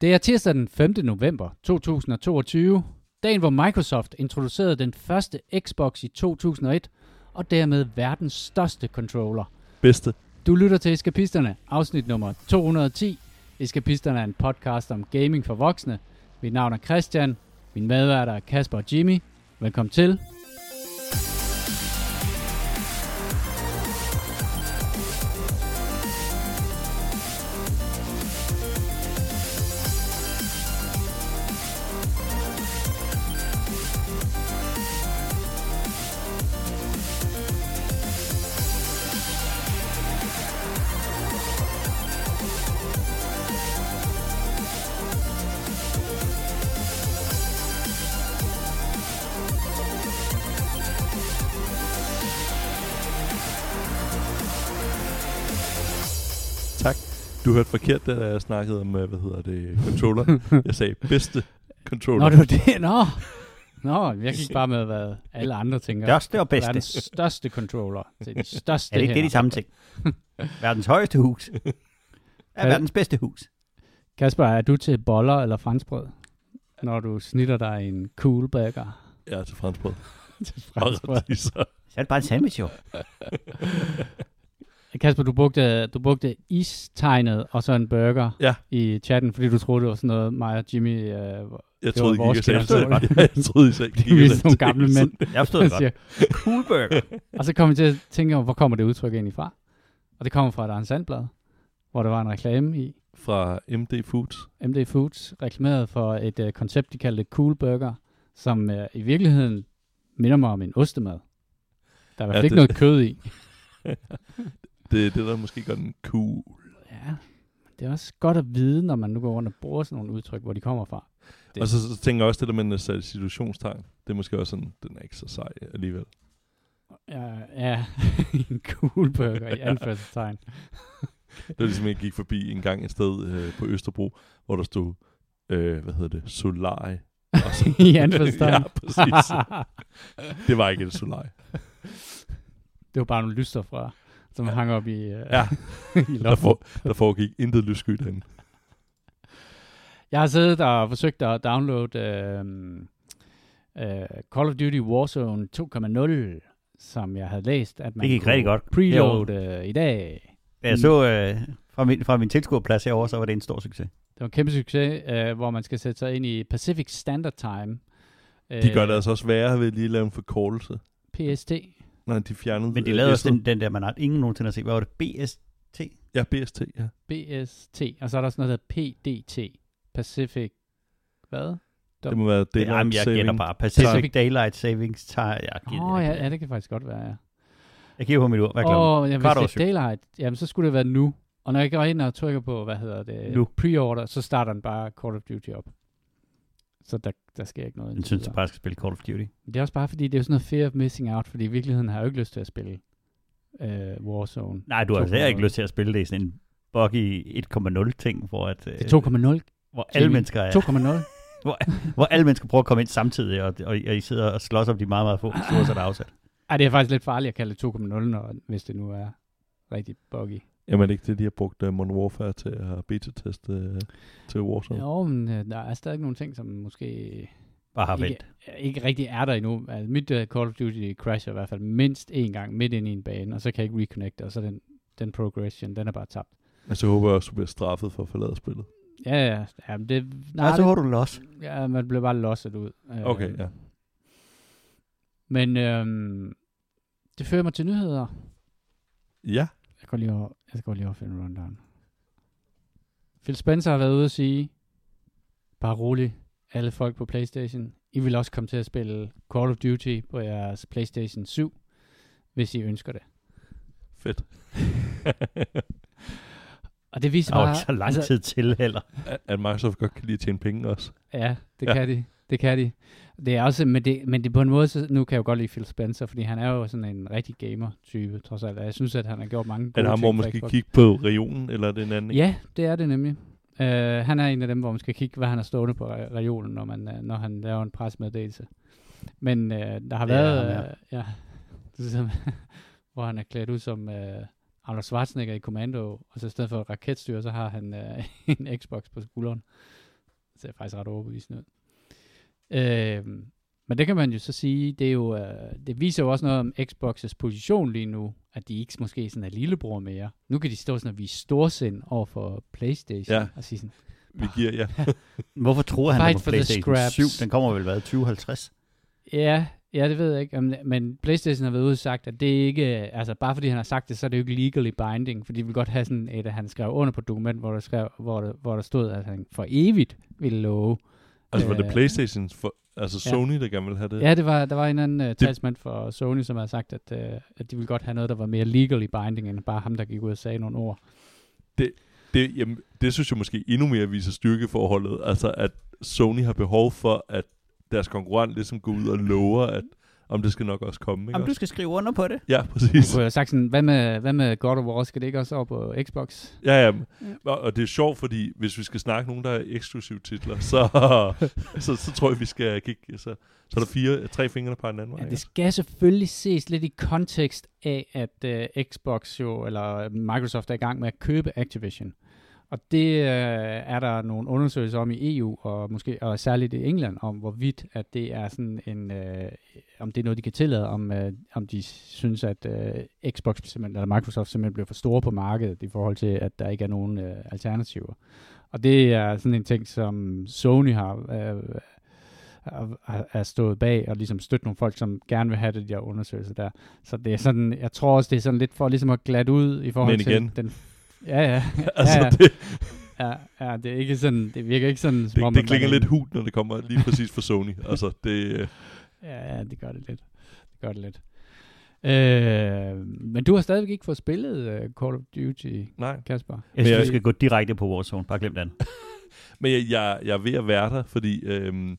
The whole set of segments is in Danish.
Det er tirsdag den 5. november 2022, dagen hvor Microsoft introducerede den første Xbox i 2001, og dermed verdens største controller. Bedste. Du lytter til Eskapisterne, afsnit nummer 210. Eskapisterne er en podcast om gaming for voksne. Mit navn er Christian, min medværter er Kasper og Jimmy. Velkommen til. Du hørte forkert, da jeg snakkede om, øh, hvad hedder det, controller. Jeg sagde bedste controller. Nå, det var det. Nå. Nå, jeg gik bare med, hvad alle andre tænker. Største og bedste. Verdens største controller. Til de største Er det ikke det, de hænder. samme ting? verdens højeste hus. Er Ja. verdens bedste hus. Kasper, er du til boller eller franskbrød? Når du snitter dig en cool burger Jeg er til franskbrød. til franskbrød. Så er det bare en sandwich, jo. Kasper, du brugte, du brugte istegnet og så en burger Ja. i chatten, fordi du troede, det var sådan noget, mig og Jimmy øh, Jeg Det troede var ikke, I vores sagde det. Jeg troede, I sagde vi er sådan nogle gamle mænd. Jeg forstod det godt. Cool burger. og så kom vi til at tænke over, hvor kommer det udtryk egentlig fra? Og det kommer fra et Arne Sandblad, hvor der var en reklame i. Fra MD Foods. MD Foods reklameret for et øh, koncept, de kaldte Cool Burger, som øh, i virkeligheden minder mig om en ostemad. Der er fald Ja, ikke det- noget kød i. Det er det, der måske gør den cool. Ja, det er også godt at vide, når man nu går rundt og bruger sådan nogle udtryk, hvor de kommer fra. Det- Og så, så tænker jeg også det der med den der situationstegn. Det er måske også sådan, den er ikke så sej alligevel. Ja, ja en cool burger i anførselstegn. Det var ligesom, jeg gik forbi en gang et sted øh, på Østerbro, hvor der stod, øh, hvad hedder det, Solari. Og så, I anførselstegn. ja, præcis. Det var ikke et Solari. det var bare nogle lyster fra, som Ja. hang op i, øh, Ja, i der, loftet. for, der foregik intet lyssky derinde. Jeg har siddet og forsøgt at downloade øh, øh, Call of Duty Warzone 2.0, som jeg havde læst, at man Det gik kunne rigtig godt. preload øh, i dag. Da jeg så øh, fra min, fra min tilskuerplads herovre, så var det en stor succes. Det var en kæmpe succes, øh, hvor man skal sætte sig ind i Pacific Standard Time. De gør det altså også værre ved at lige lave en forkortelse. PST. Nej, de fjernede Men de øh, lavede også den, den der, man har ingen nogensinde har set. Hvad var det? BST? Ja, BST, ja. BST. Og så er der sådan noget, der hedder PDT. Pacific. Hvad? Det må være Det, Daylight jamen, jeg Saving. gætter bare. Pacific Pacific- Daylight Savings Time. Åh, oh, ja, ja, det kan faktisk godt være, ja. jeg kigger på mit ur. Hvad er klokken? Åh, oh, ja, hvis det er Daylight, jamen så skulle det være nu. Og når jeg går ind og trykker på, hvad hedder det, Nu. pre-order, så starter den bare Call of Duty op. Så der, der sker ikke noget. Indtil synes, du bare skal spille Call of Duty. Det er også bare fordi, det er sådan noget fear of missing out, fordi i virkeligheden har jeg jo ikke lyst til at spille øh, Warzone. Nej, du har altså 2.0. ikke lyst til at spille det i sådan en buggy 1.0 ting, hvor, at, øh, Det er 2.0. hvor alle mennesker er, 2.0. hvor alle mennesker prøver at komme ind samtidig, og, og, og I sidder og slås om de meget, meget få ressourcer, der er afsat. Ej, det er faktisk lidt farligt at kalde det 2.0, når, hvis det nu er rigtig buggy. Jamen er det ikke det, de har brugt uh, Modern Warfare til at beta-teste uh, til Warzone? Jo, men øh, der er stadig nogle ting, som måske Bare har ikke, ikke rigtig er der endnu. Altså, mit uh, Call of Duty crasher i hvert fald mindst en gang midt ind i en bane, og så kan jeg ikke reconnecte, og så den, den progression, den er bare tabt. Altså jeg håber jeg også, du bliver straffet for at forlade spillet. Ja, ja, ja men det, Nej, så det, har du los. ja, man bliver bare losset ud. Øh, Okay, ja. Men øhm, det fører mig til nyheder. Ja, Jeg går lige over, jeg går lige over og finde rundown. Phil Spencer har været ude at sige, bare rolig, alle folk på Playstation, I vil også komme til at spille Call of Duty på jeres Playstation 7, hvis I ønsker det. fedt. Og det viser Der var bare... ikke så lang tid til heller. At- Microsoft godt kan lide at tjene penge også. Ja, det ja. kan de. Det kan de. Det er også, men det, men det er på en måde, så nu kan jeg jo godt lide Phil Spencer, fordi han er jo sådan en rigtig gamer-type, trods alt. Jeg synes, at han har gjort mange Er gode det ham, ting hvor man skal kigge på regionen, eller er det en anden? Ja, det er det nemlig. Uh, han er en af dem, hvor man skal kigge, hvad han har stående på re- reolen, når, man, uh, når han laver en presmeddelelse. Men uh, der har Det er været, ham, uh, ja, det er som, hvor han er klædt ud som uh, Arnold Schwarzenegger i Commando, og så i stedet for raketstyr, så har han uh, en Xbox på skulderen. ser faktisk ret overbevisende ud. Øh, men det kan man jo så sige, det, er jo, øh, det viser jo også noget om Xbox's position lige nu, at de ikke måske sådan er lillebror mere. Nu kan de stå sådan og vise storsind over for Playstation Ja. og sige sådan, Vi giver, ja. Hvorfor tror han på PlayStation scraps. 7? Den kommer vel hvad, 2050? Ja, ja, det ved jeg ikke. Men PlayStation har været ude sagt, at det er ikke, altså bare fordi han har sagt det, så er det jo ikke legally binding, fordi de vil godt have sådan et, at han skrev under på et dokument, hvor der, skrev, hvor der, hvor der stod, at han for evigt ville love. Altså, var det Øh, Playstation, for, altså ja. Sony, der gerne ville have det? Ja, det var, der var en anden uh, talsmand for Sony, som har sagt, at, uh, at de ville godt have noget, der var mere legally binding, end bare ham, der gik ud og sagde nogle ord. Det, jamen, det synes jeg måske endnu mere viser styrkeforholdet. Altså, at Sony har behov for, at deres konkurrent ligesom går ud og lover, at om det skal nok også komme. Ikke? Jamen, du skal skrive under på det. Ja, præcis. Så jeg har sagt sådan, hvad med, hvad med God of War, skal det ikke også over på Xbox? Ja, ja. Og, og det er sjovt, fordi hvis vi skal snakke nogen, der er eksklusive titler, så, så, så tror jeg, vi skal kigge. Så, så er der fire, tre fingre, peger den anden vej. Ja, det skal selvfølgelig ses lidt i kontekst af, at uh, Xbox jo, eller Microsoft er i gang med at købe Activision. Og det uh, er der nogle undersøgelser om i EU, og måske og særligt i England, om hvorvidt at det er sådan en, uh, om det er noget, de kan tillade, om, uh, om de synes, at uh, Xbox simpelthen, eller Microsoft simpelthen bliver for store på markedet i forhold til, at der ikke er nogen uh, alternativer. Og det er sådan en ting, som Sony har uh, er, stået bag og ligesom støtte nogle folk, som gerne vil have det, de her undersøgelser der. Så det er sådan, jeg tror også, det er sådan lidt for ligesom at glatte ud i forhold Men til igen. den... Ja, ja. altså, ja, ja. det, ja, ja, det er ikke sådan, det virker ikke sådan, som det, om, det klinger er- lidt hult, når det kommer lige præcis fra Sony. Altså, det, øh, Ja, ja, det gør det lidt. Det gør det lidt. Øh, men du har stadigvæk ikke fået spillet uh, Call of Duty, nej. Kasper. Jeg synes, jeg- vi skal gå direkte på Warzone. Bare glem den. Men jeg, jeg, jeg er ved at være der, fordi... Øhm,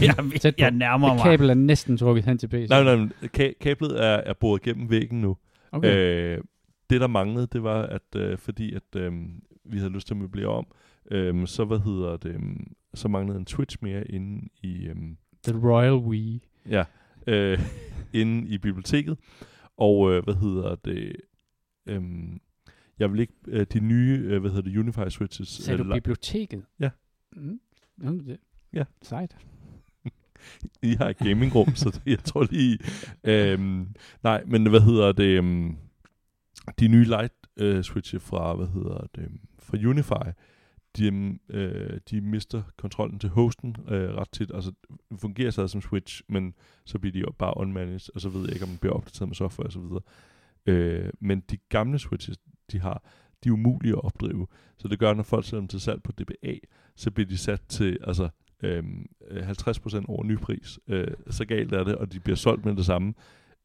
jeg, på. jeg nærmer mig. kabel er næsten trukket hen til PC. nej, nej, ka- kablet er, er boret gennem væggen nu. Okay. Øh, det, der manglede, det var, at øh, fordi at øh, vi havde lyst til at møblere om, øh, så hvad hedder det, øh, så manglede en Twitch mere inde i, øh, The Royal Wii. ja, øh, inde i biblioteket. Og øh, hvad hedder det, øh, jeg vil ikke, øh, de nye, øh, hvad hedder det, Unify Switches. Sagde øh, du biblioteket? Ja. Mm. Jamen, det, Ja. Sejt. I har et gamingrum, så det, jeg tror lige... Øhm, nej, men hvad hedder det? Øhm, de nye light øh, switche fra, hvad hedder det, fra Unify, de, øh, de mister kontrollen til hosten øh, ret tit. Altså, det fungerer stadig som switch, men så bliver de jo bare unmanaged, og så ved jeg ikke, om den bliver opdateret med software osv. Øh, men de gamle switches, de har, de er umulige at opdrive. Så det gør, når folk sætter dem til salg på DBA, så bliver de sat til, altså øh, 50% over nypris. Øh, så galt er det, og de bliver solgt med det samme.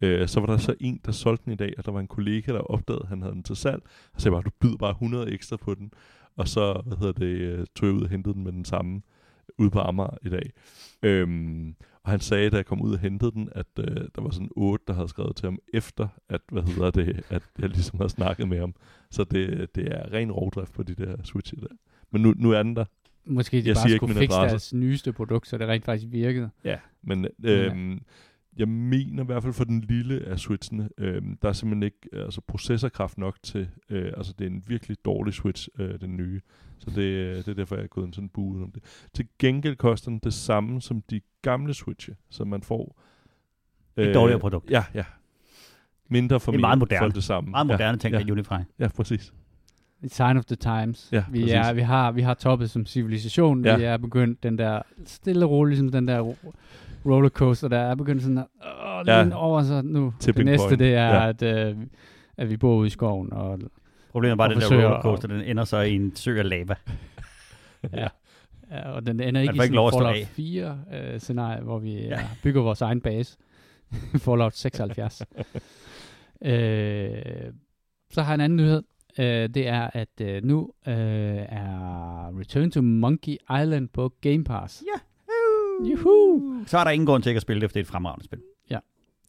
Øh, så var der så en, der solgte den i dag, og der var en kollega, der opdagede, at han havde den til salg. Og så sagde bare, du byder bare 100 ekstra på den. Og så hvad hedder det, øh, tog jeg ud og hentede den med den samme ude på Amager i dag. Øhm, og han sagde, da jeg kom ud og hentede den, at øh, der var sådan otte, der havde skrevet til ham efter, at, hvad hedder det, at jeg ligesom havde snakket med ham. Så det, det er ren rovdrift på de der switche der. Men nu, nu er den der. Måske de Jeg bare skulle fikse adresse. deres nyeste produkt, så det rent faktisk virkede. Ja, men øhm, jeg mener i hvert fald for den lille af switchene, øhm, der er simpelthen ikke øh, altså processorkraft nok til, øh, altså det er en virkelig dårlig switch, øh, den nye. Så det, øh, det er derfor, jeg er gået en sådan bue om det. Til gengæld koster den det samme som de gamle switche, som man får. Et dårligere produkt. Ja, ja. Mindre for Det er meget moderne. for det samme. Meget moderne ting, ja. ja. Unify. Ja, præcis. It's sign of the times. Ja, vi, præcis. er, vi, har, vi har toppet som civilisation. Ja. Vi er begyndt den der stille og roligt, ligesom den der rollercoaster, der er begyndt sådan at åh, Ja. over så nu. Det Tipping næste, point. det er, Ja. at, øh, at vi bor ude i skoven. Og, Problemet er bare, Og at den der rollercoaster, den ender så i en sø af lava. ja. Ja, og den ender ikke i sådan stå Fallout 4 øh, scenarie, hvor vi Ja. ja. bygger vores egen base. Fallout 76. øh, så har jeg en anden nyhed. Øh, det er, at øh, nu øh, er Return to Monkey Island på Game Pass. Ja. Juhu! Så er der ingen grund til ikke at spille det, for det er et fremragende spil.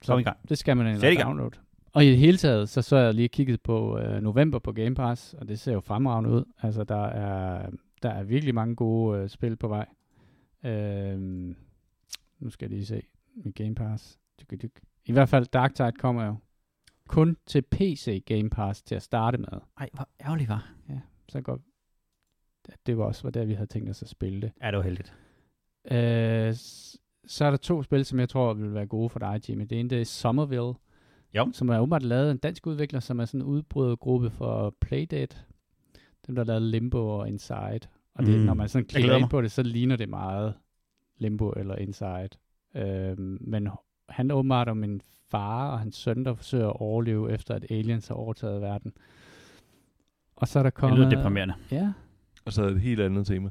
Så Kom i gang. det skal man gang. downloade. Og i det hele taget, så så jeg lige kigget på øh, november på Game Pass, og det ser jo fremragende ud. Altså, der er, der er virkelig mange gode øh, spil på vej. Øhm, nu skal jeg lige se med Game Pass. Dyk, dyk. I hvert fald Darktide kommer jo kun til PC Game Pass til at starte med. Ej, hvor ærgerligt var. Så går det var også var der, vi havde tænkt os at spille det. Ja, det var heldigt. Øh, så er der to spil, som jeg tror vil være gode for dig, Jimmy. Det ene det er Somerville, Jo. som er åbenbart lavet af en dansk udvikler, som er sådan en udbrydergruppe for Playdate. Dem, der har lavet Limbo og Inside. Og det, Mm. når man sådan klikker ind på det, så ligner det meget Limbo eller Inside. Øhm, men han er åbenbart om en far og hans søn, der forsøger at overleve, efter at aliens har overtaget verden. Og så er der Det kommet... lyder deprimerende. Ja, Og så er det et helt andet tema.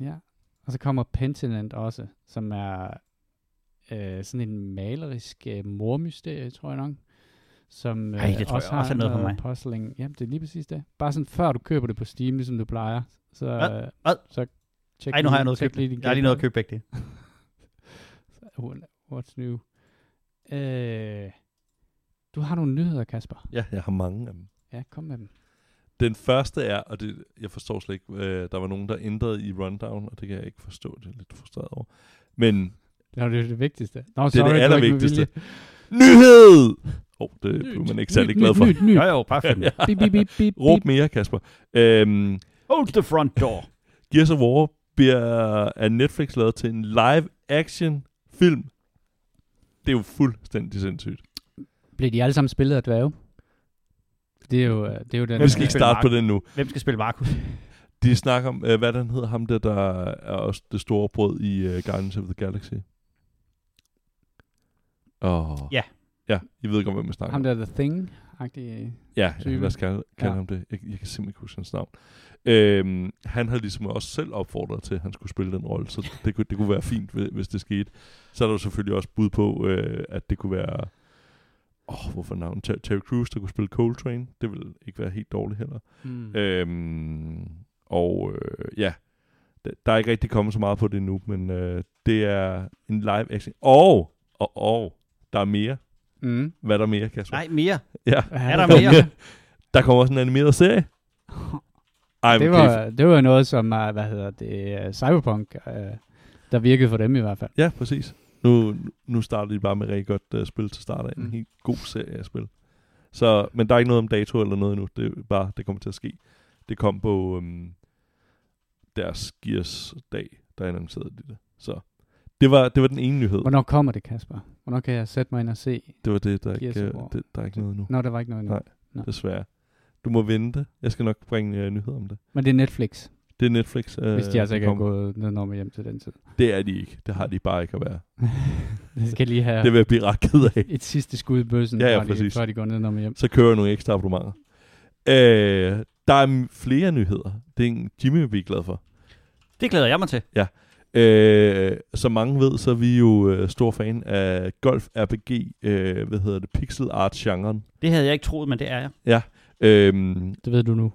Ja, og så kommer Pentinent også, som er øh, sådan en malerisk øh, mormysterie, tror jeg nok. Som øh, Ej, det tror også jeg har også er noget for mig. Puzzling. Ja, det er lige præcis det. Bare sådan, før du køber det på Steam, ligesom du plejer, så, Hvad? øh, Hvad? så tjek Ej, nu har jeg noget at købe. lige Jeg har lige noget at købe begge det. What's new? Øh, du har nogle nyheder, Kasper. Ja, jeg har mange af dem. Ja, kom med dem. Den første er, og det, jeg forstår slet ikke, øh, der var nogen, der ændrede i rundown, og det kan jeg ikke forstå, det er lidt frustreret over. Men Nå, det er det vigtigste. Nå, det er det allervigtigste. Nyhed! Åh, oh, det blev man ikke særlig glad for. Nyt, nyt, nyt. Jo, jo, bare Ja. Bip, bip, bip, bip, Råb mere, Kasper. Øhm, Hold the front door. Gears of War bliver af Netflix lavet til en live-action film. Det er jo fuldstændig sindssygt. Blev de alle sammen spillet af dværge? Det er jo, øh, det er jo den... Vi skal øh, ikke starte på den nu. Hvem skal spille Markus? De snakker om, øh, hvad den hedder, ham der, der er også det store brød i uh, Guardians of the Galaxy. Åh. Ja. Ja, I ved ikke om, hvem vi snakker Ham der er The Thing-agtig. Ja, type. lad os kalde, kalde Ja. ham det. Jeg, jeg kan simpelthen ikke huske hans navn. Øhm, han har ligesom også selv opfordret til, at han skulle spille den rolle, så det, kunne, det kunne være fint, hvis, hvis det skete. Så er der jo selvfølgelig også bud på, øh, at det kunne være... Åh, oh, hvorfor navn? Ter- Terry Crews, der kunne spille Coltrane. Det ville ikke være helt dårligt heller. Mm. Øhm, og øh, ja, der, der er ikke rigtig kommet så meget på det nu, men øh, det er en live action. Og, og, og, der er mere. Mm. Hvad er der mere, Kasper? Nej, mere. Ja, Er der mere? der kommer også en animeret serie. Ej, det, okay. var, det var noget, som hvad hedder det, uh, Cyberpunk, uh, der virkede for dem i hvert fald. Ja, præcis. Nu, nu starter de bare med rigtig godt uh, spil til start af. En Mm. helt god serie af spil. Så, men der er ikke noget om dato eller noget endnu. Det er bare, det kommer til at ske. Det kom på um, deres Gears dag, der annoncerede de det. Så det var, det var den ene nyhed. Hvornår kommer det, Kasper? Hvornår kan jeg sætte mig ind og se? Det var det, der ikke, øh, det, der er ikke noget nu. Nå, der var ikke noget endnu. Nej. Desværre. Du må vente. Jeg skal nok bringe uh, nyheder om det. Men det er Netflix, Det er Netflix. Uh, hvis de altså ikke er gået ned med hjem til den tid. Det er de ikke. Det har de bare ikke at være. det skal lige have Det vil jeg blive ret ked af. et sidste skud i bøssen, Ja, ja, før, de, præcis. før de går ned med hjem. Så kører jeg nogle ekstra abonnementer. Øh, der er flere nyheder. Det er en Jimmy vil blive glad for. Det glæder jeg mig til. Øh, som mange ved, så er vi jo øh, stor fan af golf RPG, øh, hvad hedder det, pixel art genren. Det havde jeg ikke troet, men det er jeg. Øh, Det ved du nu.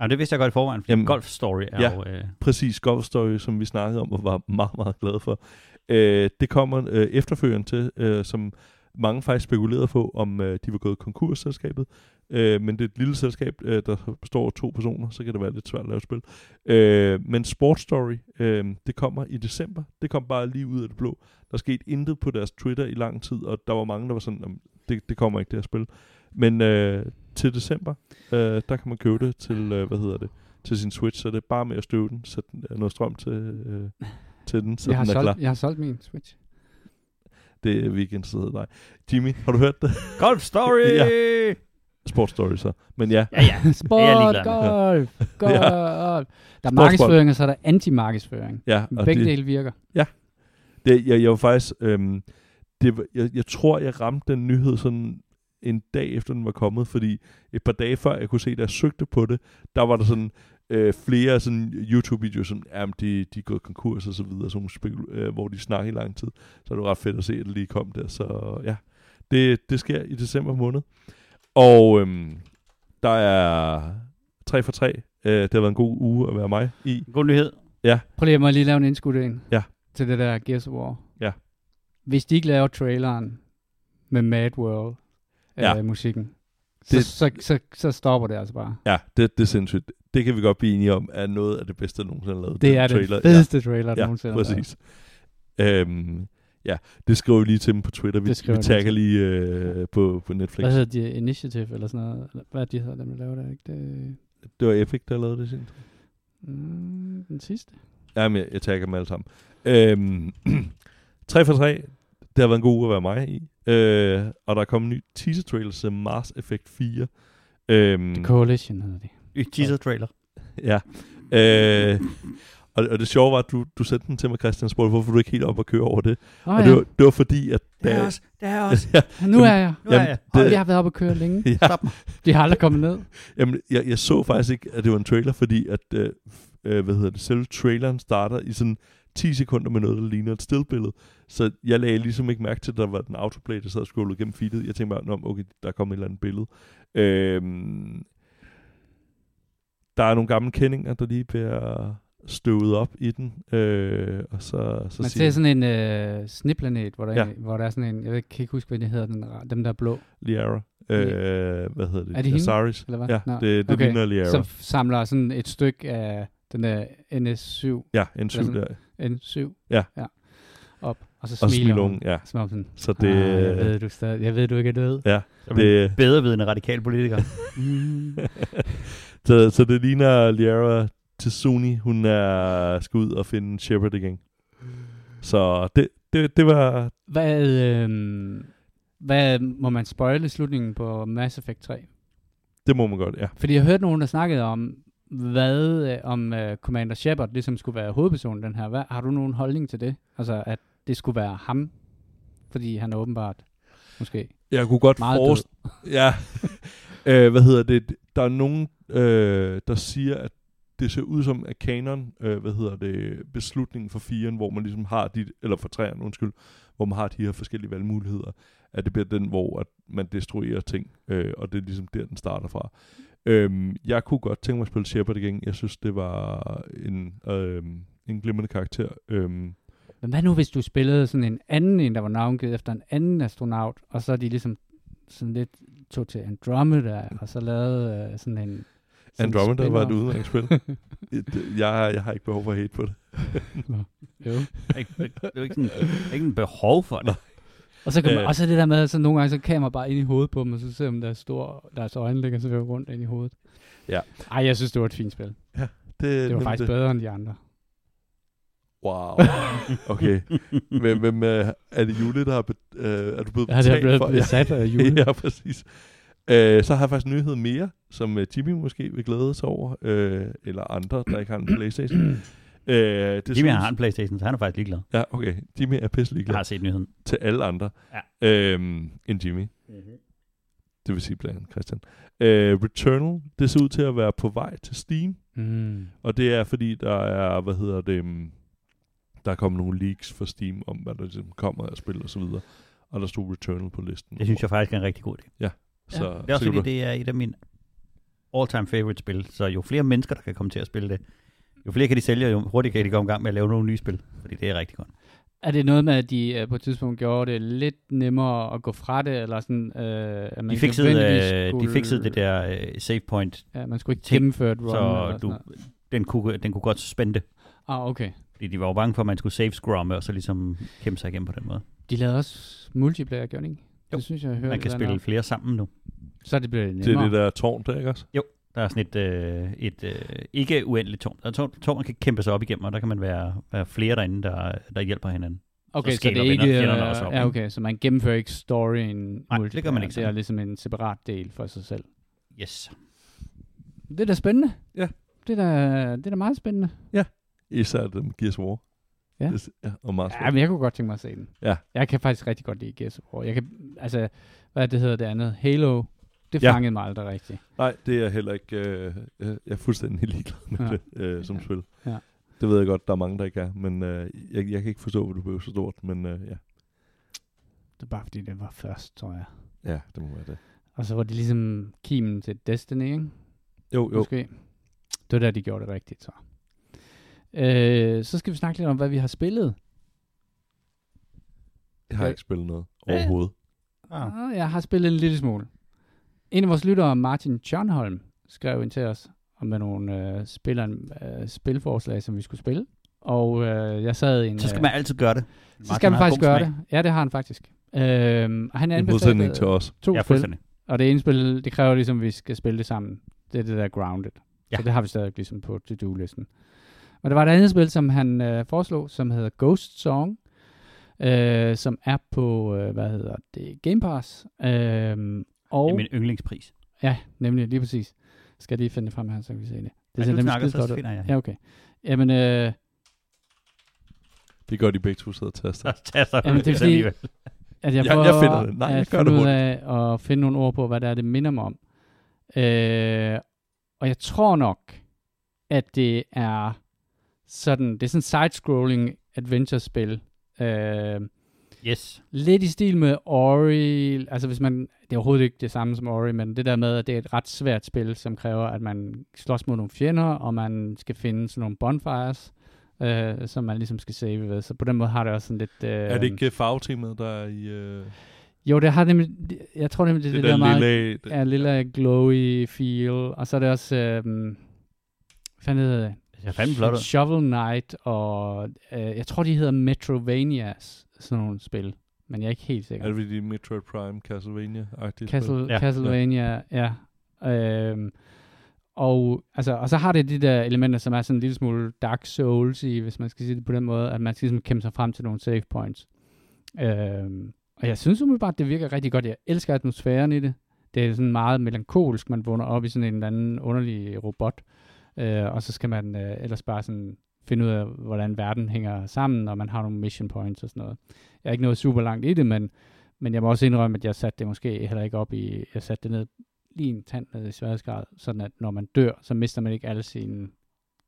Jamen, det vidste jeg godt i forvejen, fordi Jamen, Golf Story er ja. jo... Øh, præcis Golf Story, som vi snakkede om og var meget, meget glade for. Øh, det kommer øh, efterfølgeren til, øh, som mange faktisk spekulerede på, om øh, de var gået konkurs, selskabet. Øh, men det er et lille selskab, øh, der består af to personer, så kan det være lidt svært at lave spil. Øh, men Sport Story, øh, det kommer i december. Det kom bare lige ud af det blå. Der skete intet på deres Twitter i lang tid, og der var mange, der var sådan, "Jamen, det, det kommer ikke det her spil. Men øh, til december, øh, der kan man købe det til, øh, hvad hedder det, til sin Switch, så det er bare med at støve den, sætte den- noget strøm til, øh, til den, så Jeg har, den er klar. solgt, jeg har solgt min Switch. Det er weekend, så hedder dig. Jimmy, har du hørt det? Golf Story! Ja. ja. Sport Story så. Men ja, ja, ja. Sport, golf, golf. Ja. Der er markedsføring, og så er der anti-markedsføring. ja og Begge det, dele virker. det, jeg, jeg var faktisk, øhm, det, jeg, jeg tror, jeg ramte den nyhed sådan en dag efter den var kommet, fordi et par dage før jeg kunne se, da jeg søgte på det, der var der sådan øh, flere sådan YouTube-videoer, som jamen, de, de er gået konkurs og så videre, sådan spekul- øh, hvor de snakker i lang tid. Så er det ret fedt at se, at det lige kom der. Så ja, det, det sker i december måned. Og øhm, der er 3 for 3. Øh, det har været en god uge at være mig i. God nyhed. Prøv lige at må lige lave en indskud ind. Ja. Til det der Gears of War. Ja. Hvis de ikke laver traileren med Mad World Ja. ja. musikken, så, Det- så, så, så stopper det altså bare. Ja, det, det er sindssygt. Det kan vi godt blive enige om, er noget af det bedste, der nogensinde er lavet. Det Den er den trailer. fedeste trailer, der Ja, nogensinde ja er lavet. præcis. Øhm, ja, det skriver vi lige til dem på Twitter. Vi, vi tagger lige øh, på, på Netflix. Hvad hedder de? Initiative eller sådan noget? Hvad er de hedder, dem der laver det? Ikke? Det... Det var Epic, der lavede det sin. Mm, den sidste. Jamen, jeg, jeg tager dem alle sammen. Øhm, 3 for 3, det har været en god uge at være mig i. Øh, og der er kommet en ny teaser-trailer til Mars Effect 4. Øhm, The Coalition hedder det. Y- Teaser trailer. ja. Øh, og, og det sjove var, at du, du sendte den til mig, Christian, og spurgte, hvorfor du ikke helt op og køre over det. Oh, og det var, det var fordi, at... Det er os, det er os. ja, Nu er jeg. Nu er Jamen, jeg. Og det- jeg har været oppe og køre længe. ja, Stop mig. De har aldrig kommet ned. Jamen, jeg, jeg så faktisk ikke, at det var en trailer, fordi at, øh, øh, hvad hedder det, selve traileren starter i sådan 10 sekunder med noget, der ligner et stillbillede. Så jeg lagde ligesom ikke mærke til, at der var den autoplay, der sad og scrollede gennem feedet. Jeg tænkte bare, "Nå, okay, der er kommet et eller andet billede. Øhm, der er nogle gamle kendinger, der lige bliver støvet op i den. Øh, og så, så Man ser sådan en øh, snibplanet, hvor der, Ja. ja. hvor der er sådan en, jeg ved, kan ikke huske, hvad de hedder, den, dem der er blå, Liara. Øh, hvad hedder det? Er det hende? Azaris. eller hvad? Ja, Nå, det, det okay. ligner Liara. som samler sådan et stykke af den der NS7, ja, en syv sådan- der. N7, Ja. ja op, og så Og smiler smiler hun. ja. Som om sådan, Så det, det, ah, jeg ved, du stadig, jeg ved, du ikke er død. ja, det, en bedrevidende radikal politiker. Mm. så, så det ligner Liara Tsuni, hun er skal ud og finde Shepard igen. Så det, det, det var... Hvad, øh, hvad må man spoile i slutningen på Mass Effect 3? Det må man godt, ja. Fordi jeg hørte nogen, der snakkede om, hvad øh, om uh, Commander Shepard ligesom skulle være hovedpersonen den her. Hvad, har du nogen holdning til det? Altså, at det skulle være ham? Fordi han er åbenbart måske Jeg kunne godt forestille... Ja. øh, hvad hedder det? Der er nogen, øh, der siger, at det ser ud som, at kanon, øh, hvad hedder det, beslutningen for firen, hvor man ligesom har de, eller for træerne, undskyld, hvor man har de her forskellige valgmuligheder, at det bliver den, hvor at man destruerer ting, øh, og det er ligesom der, den starter fra. Øhm, jeg kunne godt tænke mig at spille Shepard igen. Jeg synes, det var en, øh, en glimrende karakter. Øhm, Men hvad nu, hvis du spillede sådan en anden en, der var navngivet efter en anden astronaut, og så er de ligesom sådan lidt tog til Andromeda, og så lavede uh, sådan en... sådan Andromeda var et spin-off. udmærket spil. Det- jeg, jeg har ikke behov for at hate på det. Jo. ikke, det er jo ikke sådan, ikke en behov for det. Og så, kan man, Øh. og så det der med, at så nogle gange så kamera bare ind i hovedet på dem, og så ser man deres, store, deres øjne ligger så rundt ind i hovedet. Ja. Ej, jeg synes, det var et fint spil. Det, Det var faktisk bedre end de andre. Wow. Okay. Hvem, hvem øh, er det Jule, der har... Bet, øh, er du blevet Ja, det er betalt blevet for? besat af Jule. ja, præcis. Øh, så har jeg faktisk en nyhed mere, som øh, Jimmy måske vil glæde sig over, øh, eller andre, der ikke har en Playstation. Øh, det Jimmy synes- har en Playstation, så han er faktisk ligeglad. Ja, okay. Jimmy er pisselig Jeg glad har set nyheden. til alle andre Ja. øhm, end Jimmy. Det vil sige blandt andet Christian. Øh, Returnal, det ser ud til at være på vej til Steam. Mm. Og det er fordi, der er, hvad hedder det, um, der er kommet nogle leaks for Steam om, hvad der ligesom kommer af spil og så videre. Og der stod Returnal på listen. Det synes jeg faktisk er en rigtig god idé. Så, Det er så også fordi, du- det er et af mine all-time favorite spil. Så jo flere mennesker, der kan komme til at spille det, jo flere kan de sælge, jo hurtigere kan de komme i gang med at lave nogle nye spil. Fordi det er rigtig godt. Er det noget med, at de uh, på et tidspunkt gjorde det lidt nemmere at gå fra det, eller sådan, uh, at man De fixede, øh, skulle, de fixede det der øh, save point, Ja, man skulle ikke ting, gennemføre et run. så du, den, kunne, den kunne godt suspende. Ah, okay. Fordi de var jo bange for, at man skulle save scrumme, og så ligesom kæmpe sig igennem på den måde. De lavede også multiplayer, gjorde de ikke? Jo. Det synes jeg, jeg hørte. Man kan spille flere sammen nu. Så er det det nemmere. er det der tårn der, ikke også? Der er sådan et, øh, et øh, ikke uendeligt tårn. Der er tårn, tårn, man kan kæmpe sig op igennem, og der kan man være, være flere derinde, der, der hjælper hinanden. Okay, så, så det er ikke... venner- øh, også op, ja, okay, så man gennemfører ikke storyen Nej, det gør man ikke Det er ligesom en separat del for sig selv. Yes. Det er da spændende. Ja. Det er da, det er da meget spændende. Især dem Gears of War. Ja. Det, ja og Mars Ja, men jeg kunne godt tænke mig at se den. Ja. Jeg kan faktisk rigtig godt lide Gears of War. Jeg kan, altså, hvad det hedder det andet? Halo. Det Ja. fangede mig aldrig rigtigt. Nej, det er jeg heller ikke. Øh, jeg er fuldstændig ligeglad med Ja. ja. det øh, som Ja. spil. Ja. Det ved jeg godt, der er mange, der ikke er. Men øh, jeg, jeg kan ikke forstå, hvor du blev så stort. Men øh, ja. Det er bare fordi, det var først, tror jeg. ja, det må være det. Og så var det ligesom kimen til Destiny, ikke? Jo, jo. Måske. Det var der, de gjorde det rigtigt, så. Øh, så skal vi snakke lidt om, hvad vi har spillet. Jeg har Ja. ikke spillet noget Ja. overhovedet. Ah, jeg har spillet en lille smule. En af vores lyttere, Martin Tjørnholm, skrev ind til os om med nogle øh, spiller, øh, spilforslag, som vi skulle spille. Og øh, jeg sad i en... Så skal øh, man altid gøre det. så skal man faktisk gøre det. Ja, det har han faktisk. Øh, og han I anbefalede modsætning til os. to Ja, spil. Og det ene spil, det kræver ligesom, at vi skal spille det sammen. Det er det der Grounded. Ja. Så det har vi stadig ligesom på to-do-listen. Men der var et andet spil, som han øh, foreslog, som hedder Ghost Song, øh, som er på, øh, hvad hedder det, Game Pass. Øh, og, Det er min yndlingspris. Ja, nemlig, lige præcis. Skal jeg lige finde det frem her, så kan vi se det. Det Det ser du nemlig snakker, så finder jeg. Ja, okay. Jamen, øh, Det gør de begge to sidder og taster. Så taster Jamen, det er fordi- at jeg Ja, prøver jeg finder det. Nej, jeg at gør finde det ud af at finde nogle ord på, hvad det er, det minder mig om. Øh, og jeg tror nok, at det er sådan, det er sådan side-scrolling adventure-spil. Øh, Yes. lidt i stil med Ori, altså hvis man, det er overhovedet ikke det samme som Ori, men det der med, at det er et ret svært spil, som kræver, at man slås mod nogle fjender, og man skal finde sådan nogle bonfires, øh, som man ligesom skal save ved. Så på den måde har det også sådan lidt... Øh, Er det ikke farvetemaet, der er i... Øh, Jo, det har nemlig, jeg tror nemlig, det, det, det, der der meget lille... Det, ja, lille glowy feel, og så er det også, øh, hvad fanden hedder det? Det fandme flot. Shovel Knight, og øh, jeg tror, de hedder Metrovanias, sådan nogle spil, men jeg er ikke helt sikker. er det de Metroid Prime Castlevania-agtige Castle, Ja. ja, Castlevania, ja. ja. Øhm, og, altså, og så har det de der elementer, som er sådan en lille smule Dark Souls i, hvis man skal sige det på den måde, at man skal ligesom kæmpe sig frem til nogle save points. Øhm, og jeg synes umiddelbart, det virker rigtig godt. Jeg elsker atmosfæren i det. Det er sådan meget melankolsk, man vågner op i sådan en eller anden underlig robot, øh, og så skal man øh, ellers bare sådan finde ud af, hvordan verden hænger sammen, og man har nogle mission points og sådan noget. Jeg er ikke nået super langt i det, men men jeg må også indrømme, at jeg satte det måske heller ikke op i, jeg satte det ned lige en tand ned i sværhedsgrad, sådan at når man dør, så mister man ikke alle sine,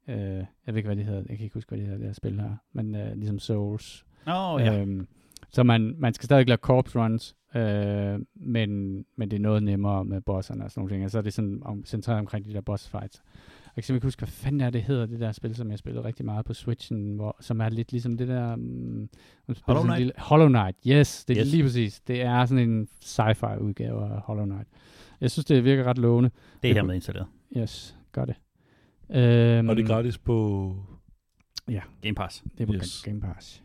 øh, jeg ved ikke, hvad de hedder, jeg kan ikke huske, hvad de hedder, det her spil her, men øh, ligesom Souls. Oh, ja. Øhm, så man, man skal stadig lave corpse runs, øh, men, men det er noget nemmere med bosserne og sådan nogle ting, og så er det sådan om, centreret omkring de der boss fights. Jeg kan ikke huske, hvad fanden er det hedder, det der spil, som jeg spillede rigtig meget på Switchen, hvor, som er lidt ligesom det der... Um, Hollow Knight? Lille, Hollow Knight, yes, det er Yes. lige præcis. Det er sådan en sci-fi udgave af Hollow Knight. Jeg synes, det virker ret lovende. Det er hermed installeret. Yes, gør det. Um, og det er gratis på... Game Pass. Det er på Yes. Game Pass.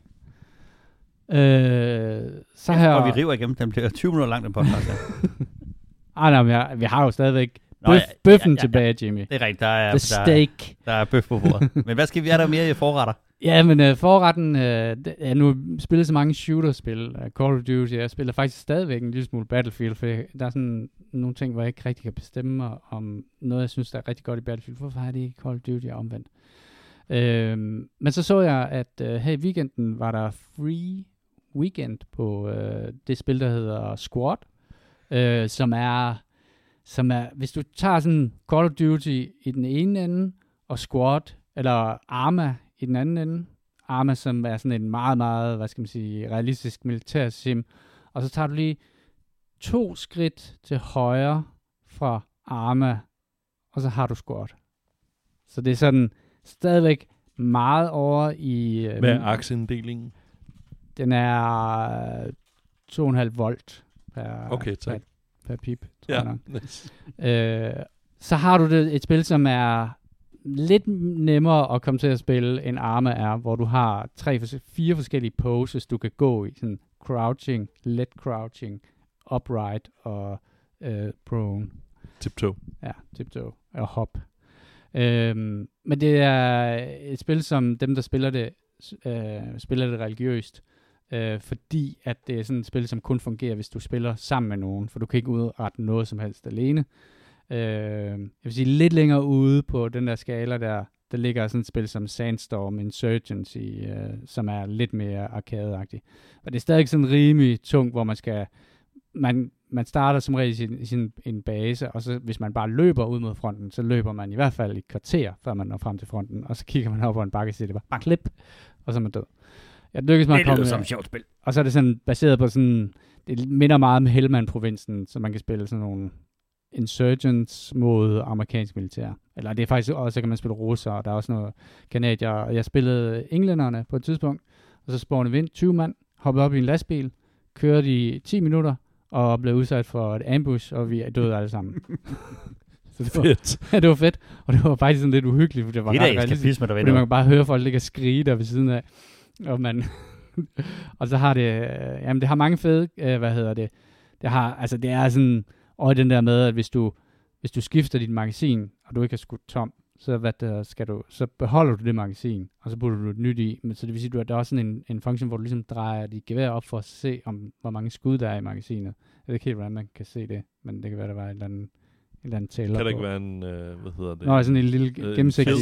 Øh, så Ja, her... Og vi river igennem. Den bliver 20 minutter lang, den podcast. Ah, nej, men jeg, vi har jo stadigvæk Nå, bøf, bøffen ja, ja, tilbage, Jimmy. Det er rigtigt. Der er, The der, steak. der er bøf på bordet. Men hvad skal vi have der mere i forretter? Ja, men uh, forretten, uh, ja, nu spiller så mange shooter-spil, uh, Call of Duty, jeg spiller faktisk stadigvæk en lille smule Battlefield, for jeg, der er sådan nogle ting, hvor jeg ikke rigtig kan bestemme mig om noget, jeg synes, der er rigtig godt i Battlefield. Hvorfor er det ikke Call of Duty omvendt? Øhm, men så så jeg, at uh, her i weekenden var der free weekend på uh, det spil, der hedder Squad, uh, som er, som er, hvis du tager sådan Call of Duty i den ene ende, og Squad, eller Arma i den anden ende. Arma, som er sådan en meget, meget, hvad skal man sige, realistisk militær sim. Og så tager du lige to skridt til højre fra Arma, og så har du Squad. Så det er sådan stadigvæk meget over i... øh, Hvad er aktieinddelingen? Den er 2,5 volt per, Okay, tak. per, per pip, tror Ja. jeg nok. Øh, så har du det, et spil, som er lidt nemmere at komme til at spille, end Arma er, hvor du har tre, fire forskellige poses, du kan gå i. Sådan crouching, let crouching, upright og øh, prone. Tiptoe. Ja, tiptoe og hop. Øhm, men det er et spil, som dem, der spiller det, øh, spiller det religiøst, øh, fordi at det er sådan et spil, som kun fungerer, hvis du spiller sammen med nogen, for du kan ikke udrette noget som helst alene. Øh, jeg vil sige, lidt længere ude på den der skala der, der ligger sådan et spil som Sandstorm Insurgency, øh, som er lidt mere arkadeagtigt. Men Og det er stadig sådan rimelig tungt, hvor man skal man, man starter som regel i sin, i sin en base, og så hvis man bare løber ud mod fronten, så løber man i hvert fald i kvarter, før man når frem til fronten, og så kigger man op på en bakke og siger, det bare bang, klip, og så er man død. Jeg lykkes mig at Det komme lyder som et sjovt spil. og så er det sådan baseret på sådan, det minder meget om Helmand-provinsen, så man kan spille sådan nogle insurgents mod amerikansk militær. Eller det er faktisk også, så kan man spille russer, og der er også noget kanadier. Jeg spillede englænderne på et tidspunkt, og så spawnede vi ind 20 mand, hoppede op i en lastbil, kørte i 10 minutter, og blev udsat for et ambush, og vi døde alle sammen. så det var, Fedt. ja, det var fedt, og det var faktisk sådan lidt uhyggeligt, for det var Det ret realistisk. Fordi man kan bare høre folk ligge og skrige der ved siden af. Og, man og så har det, øh, jamen det har mange fede, øh, hvad hedder det, det har, altså det er sådan, og den der med, at hvis du, hvis du skifter dit magasin, og du ikke har skudt tom, så, hvad der, skal du, så beholder du det magasin, og så putter du et nyt i. Men, så det vil sige, at der er også sådan en, en funktion, hvor du ligesom drejer dit gevær op for at se, om, hvor mange skud der er i magasinet. Jeg ved ikke helt, hvordan man kan se det, men det kan være, der var et eller andet, et eller andet tæller Kan der på. ikke være en, øh, hvad hedder det? Nå, sådan en lille Øh, en gennemsigtig...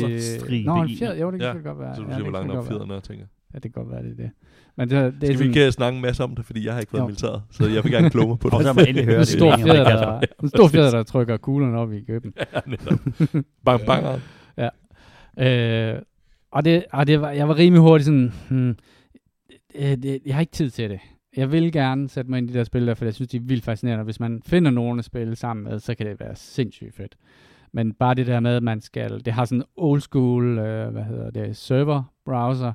Nå, en i. fjer, jo, det kan Ja, godt være. så du ja, det hvor langt op fjederne er, tænker. Ja, det kan godt være, det er det. Men det, det er Skal vi sådan, ikke øh, snakke en masse om det, fordi jeg har ikke været Jo. militæret, så jeg vil gerne kloge mig på det. Og så har man endelig hørt en det. stor Det er fjeder, der, en stor fjeder, der trykker kuglerne op i køben. ja, netop. bang, bang. Øh, og det, og det var, jeg var rimelig hurtigt sådan, hmm, øh, det, jeg har ikke tid til det. Jeg vil gerne sætte mig ind i de der spil der, for jeg synes, de er vildt fascinerende. Og hvis man finder nogen at spille sammen med, så kan det være sindssygt fedt. Men bare det der med, at man skal, det har sådan en old school, øh, hvad hedder det, server browser,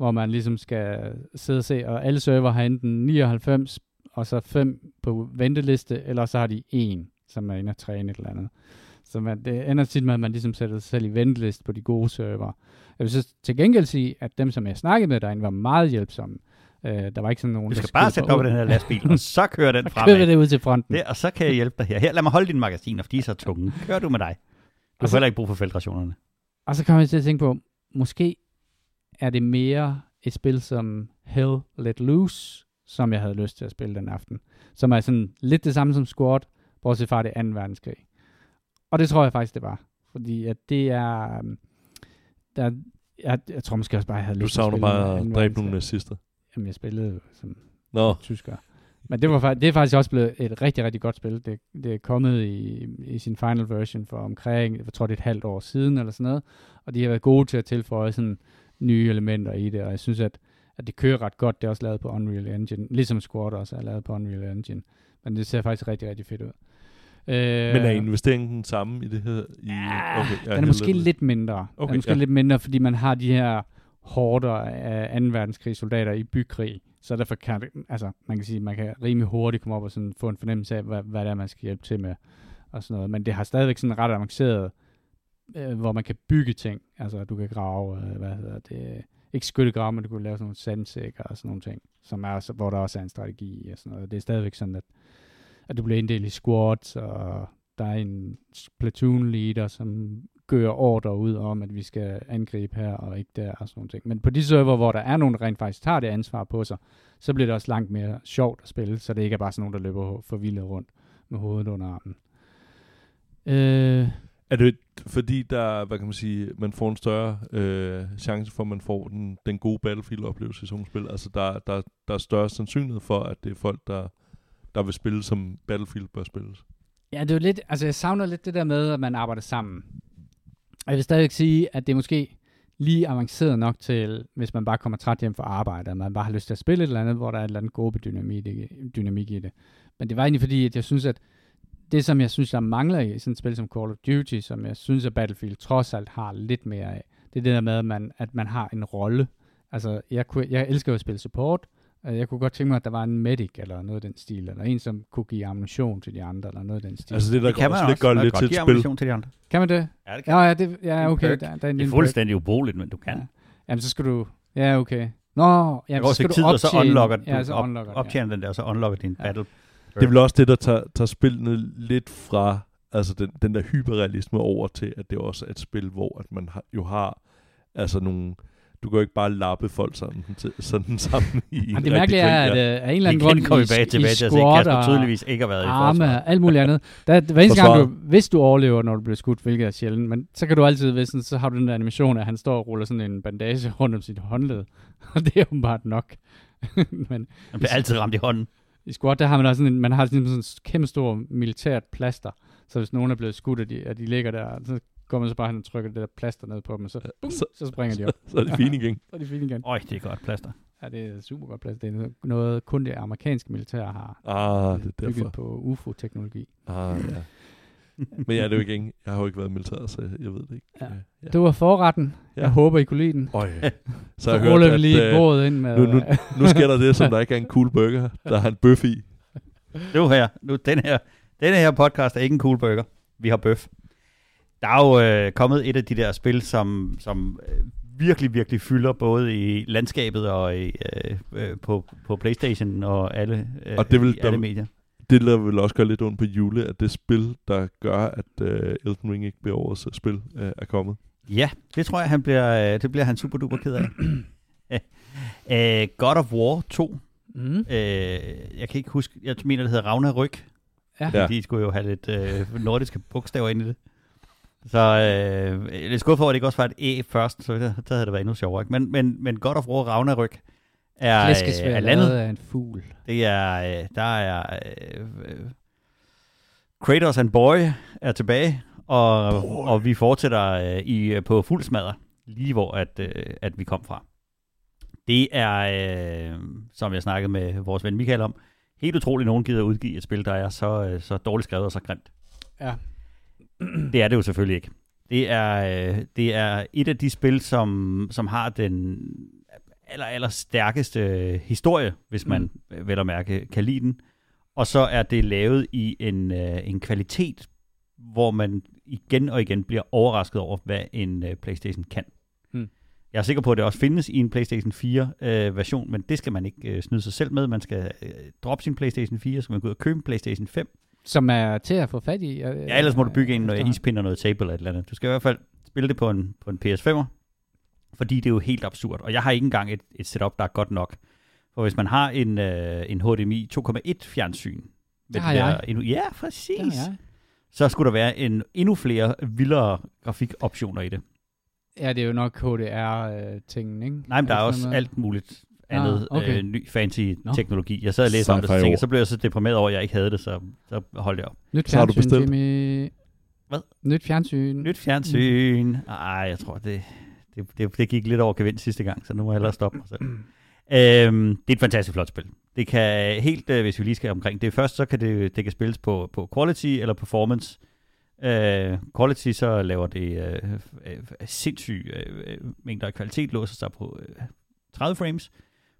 hvor man ligesom skal sidde og se, og alle server har enten 99, og så 5 på venteliste, eller så har de en, som er inde og træne et eller andet. Så man, det ender tit med, at man ligesom sætter sig selv i venteliste på de gode server. Jeg vil så til gengæld sige, at dem, som jeg snakkede med derinde, var meget hjælpsomme. Øh, der var ikke sådan nogen, Du der skal bare skød sætte op i den her lastbil, og så kører den Og kører det ud til fronten. Det, og så kan jeg hjælpe dig her. Her, lad mig holde dine magasiner, for de er så tunge. Kører du med dig. Du får heller ikke brug for feltrationerne. Og så kommer jeg til at tænke på, måske er det mere et spil som Hell Let Loose, som jeg havde lyst til at spille den aften. Som er sådan lidt det samme som Squad, bortset fra det 2. verdenskrig. Og det tror jeg faktisk, det var. Fordi at det er... øhm, Der, jeg, jeg tror måske også bare, jeg havde Du lyst til at savner spille bare anden at dræbe nogle nazister. Jamen, jeg spillede som Nå, tysker. Men det, var, det er faktisk også blevet et rigtig, rigtig godt spil. Det, det er kommet i, i sin final version for omkring, jeg tror det er et halvt år siden eller sådan noget. Og de har været gode til at tilføje sådan nye elementer i det, og jeg synes, at, at det kører ret godt. Det er også lavet på Unreal Engine, ligesom Squad også er lavet på Unreal Engine. Men det ser faktisk rigtig, rigtig fedt ud. Øh, men er investeringen den samme i det her? I, Ja, okay, ja, den er måske helvede. lidt mindre. Okay, den er måske ja. lidt mindre, fordi man har de her hårder af 2. verdenskrigssoldater i bykrig. Så derfor kan det, altså, man kan sige, man kan rimelig hurtigt komme op og sådan få en fornemmelse af, hvad, hvad det er, man skal hjælpe til med. Og sådan noget. Men det har stadigvæk sådan ret avanceret, øh, Øh, hvor man kan bygge ting. Altså, du kan grave, øh, hvad hedder det, øh, ikke skyttegrave, men du kan lave sådan nogle sandsækker og sådan nogle ting, som er, hvor der også er en strategi og sådan noget. Det er stadigvæk sådan, at, at du bliver inddelt i squads, og der er en platoon leader, som gør ordre ud om, at vi skal angribe her og ikke der og sådan nogle ting. Men på de server, hvor der er nogen, der rent faktisk tager det ansvar på sig, så bliver det også langt mere sjovt at spille, så det ikke er bare sådan nogen, der løber forvildet rundt med hovedet under armen. Øh, er det fordi, der, hvad kan man sige, man får en større øh, chance for, at man får den, den gode Battlefield-oplevelse i sådan spil? Altså, der, der, der er større sandsynlighed for, at det er folk, der, der vil spille, som Battlefield bør spilles. Ja, det er jo lidt, altså jeg savner lidt det der med, at man arbejder sammen. Og jeg vil stadigvæk sige, at det er måske lige avanceret nok til, hvis man bare kommer træt hjem fra arbejde, og man bare har lyst til at spille et eller andet, hvor der er et eller andet gruppedynamik dynamik i det. Men det var egentlig fordi, at jeg synes, at det, som jeg synes, der mangler i sådan et spil som Call of Duty, som jeg synes, at Battlefield trods alt har lidt mere af, det er det der med, at man, at man har en rolle. Altså, jeg, kunne, jeg elsker jo at spille support, og jeg kunne godt tænke mig, at der var en medic, eller noget af den stil, eller en, som kunne give ammunition til de andre, eller noget af den stil. Altså, det der Det kan man også lidt også. gør Man lidt kan til et give spil. ammunition til de andre. Kan man det? Ja, det kan Ja, ja, det, ja okay. Der, der er en Det er fuldstændig ubrugeligt, men du kan. Ja. Jamen, så skal du... Ja, okay. Nå, Jeg jamen, så skal til du tid, og så optjene- unlocker du, ja, så op, unlocker, optjener den der, og så unlocker din Ja. battle. Det er vel også det, der tager, tager spillene lidt fra altså den, den der hyperrealisme over til, at det også er et spil, hvor at man har, jo har altså nogle... Du kan jo ikke bare lappe folk sådan, til, sådan sammen i en Ja. Det rigtig mærkelige er, at ja. øh, af en eller anden grund i, tilbage, i tilbage til at Kasper tydeligvis ikke har været i arme forsvaret. og alt muligt andet. Der, hver eneste gang, du, hvis du overlever, når du bliver skudt, hvilket er sjældent, men så kan du altid, hvis sådan, så har du den der animation, at han står og ruller sådan en bandage rundt om sit håndled. Og det er åbenbart nok. men Han bliver altid ramt i hånden. I squat, der har man også sådan en, man har sådan en kæmpe stor militært plaster. Så hvis nogen er blevet skudt, og de, og de ligger der, så går man så bare hen og trykker det der plaster ned på dem, og så, bum, Så- så springer de op. Så er det fint igen. Så er de fine igen. Øj, det er godt plaster. Ja, det er super godt plads. Det er noget- noget, kun det amerikanske militær har Ah, det er bygget derfor. på UFO-teknologi. Ah, ja. Men jeg er det jo ikke. Jeg har jo ikke været i militæret, så jeg ved det ikke. Ja. Øh, ja. Det var forretten. Ja. Jeg håber, I kunne lide den. Øj. Så Så, jeg så ruller hørt, vi lige at, øh, brød ind med... nu, nu, nu sker der det, som der ikke er en cool burger. Der har en bøf i. Nu her, nu, den her, denne her podcast er ikke en cool burger. Vi har bøf. Der er jo øh, kommet et af de der spil, som, som øh, virkelig, virkelig fylder både i landskabet og i, øh, øh, på, på Playstation og alle, øh, Og det vil- i alle der- medier. Det lader vel også gøre lidt ondt på Jule, at det spil, der gør, at uh, Elden Ring ikke bliver årets uh, spil, uh, er kommet. Ja, det tror jeg, han bliver, øh, det bliver han super duper ked af. uh, God of War 2. Mm. Uh, jeg kan ikke huske, jeg mener, det hedder Ragnarök. Ja. Ja. De skulle jo have lidt uh, nordiske bogstaver ind i det. Så øh, jeg er lidt skuffet over, at det ikke også var et E først, så det, så havde det været endnu sjovere. Ikke? Men, men, men God of War Ragnarök er, øh, Flæskesvær er landet. af en fugl. Det er, øh, der er, øh, øh, Kratos and Boy er tilbage, og, og vi fortsætter øh, i, på fuld smadre, lige hvor at, øh, at vi kom fra. Det er, øh, som jeg snakkede med vores ven Michael om, helt utroligt, at nogen gider udgive et spil, der er så, øh, så dårligt skrevet og så grimt. Ja. Det er det jo selvfølgelig ikke. Det er, øh, det er et af de spil, som, som har den aller, aller stærkeste øh, historie, hvis man mm. vel at mærke kan lide den. Og så er det lavet i en, øh, en kvalitet, hvor man igen og igen bliver overrasket over, hvad en øh, PlayStation kan. Mm. Jeg er sikker på, at det også findes i en PlayStation 4 øh, version, men det skal man ikke øh, snyde sig selv med. Man skal øh, droppe sin PlayStation 4, så skal man gå ud og købe en PlayStation 5, Som er til at få fat i. Ja, ellers må du bygge en noget ispind og noget tape eller et eller andet. Du skal i hvert fald spille det på en, på en PS5'er, fordi det er jo helt absurd. Og jeg har ikke engang et, et setup, der er godt nok. For hvis man har en, øh, en HDMI 2.1 fjernsyn, Det har jeg. endnu, ja, præcis. Det. Så skulle der være en endnu flere vildere grafikoptioner i det. Ja, det er jo nok HDR-tingen, ikke? Nej, men der er Sådan også noget. alt muligt andet Ah, okay. øh, ny fancy Nå. teknologi. Jeg sad og læste om det, så, Sci-fi tænkte, så blev jeg så deprimeret over, at jeg ikke havde det, så, så holdt jeg op. Nyt Så har du fjernsyn, bestilt? Jimmy. Hvad? Nyt fjernsyn. Nyt fjernsyn. Ej, jeg tror, det, det, det, det gik lidt over gevind sidste gang, så nu må jeg hellere stoppe mig selv. øhm, det er et fantastisk flot spil. Det kan helt, øh, hvis vi lige skal omkring det først, så kan det, det kan spilles på, på quality eller performance. Øh, quality, så laver det øh, øh, sindssyg øh, øh, mængder af kvalitet, låser sig på øh, 30 frames.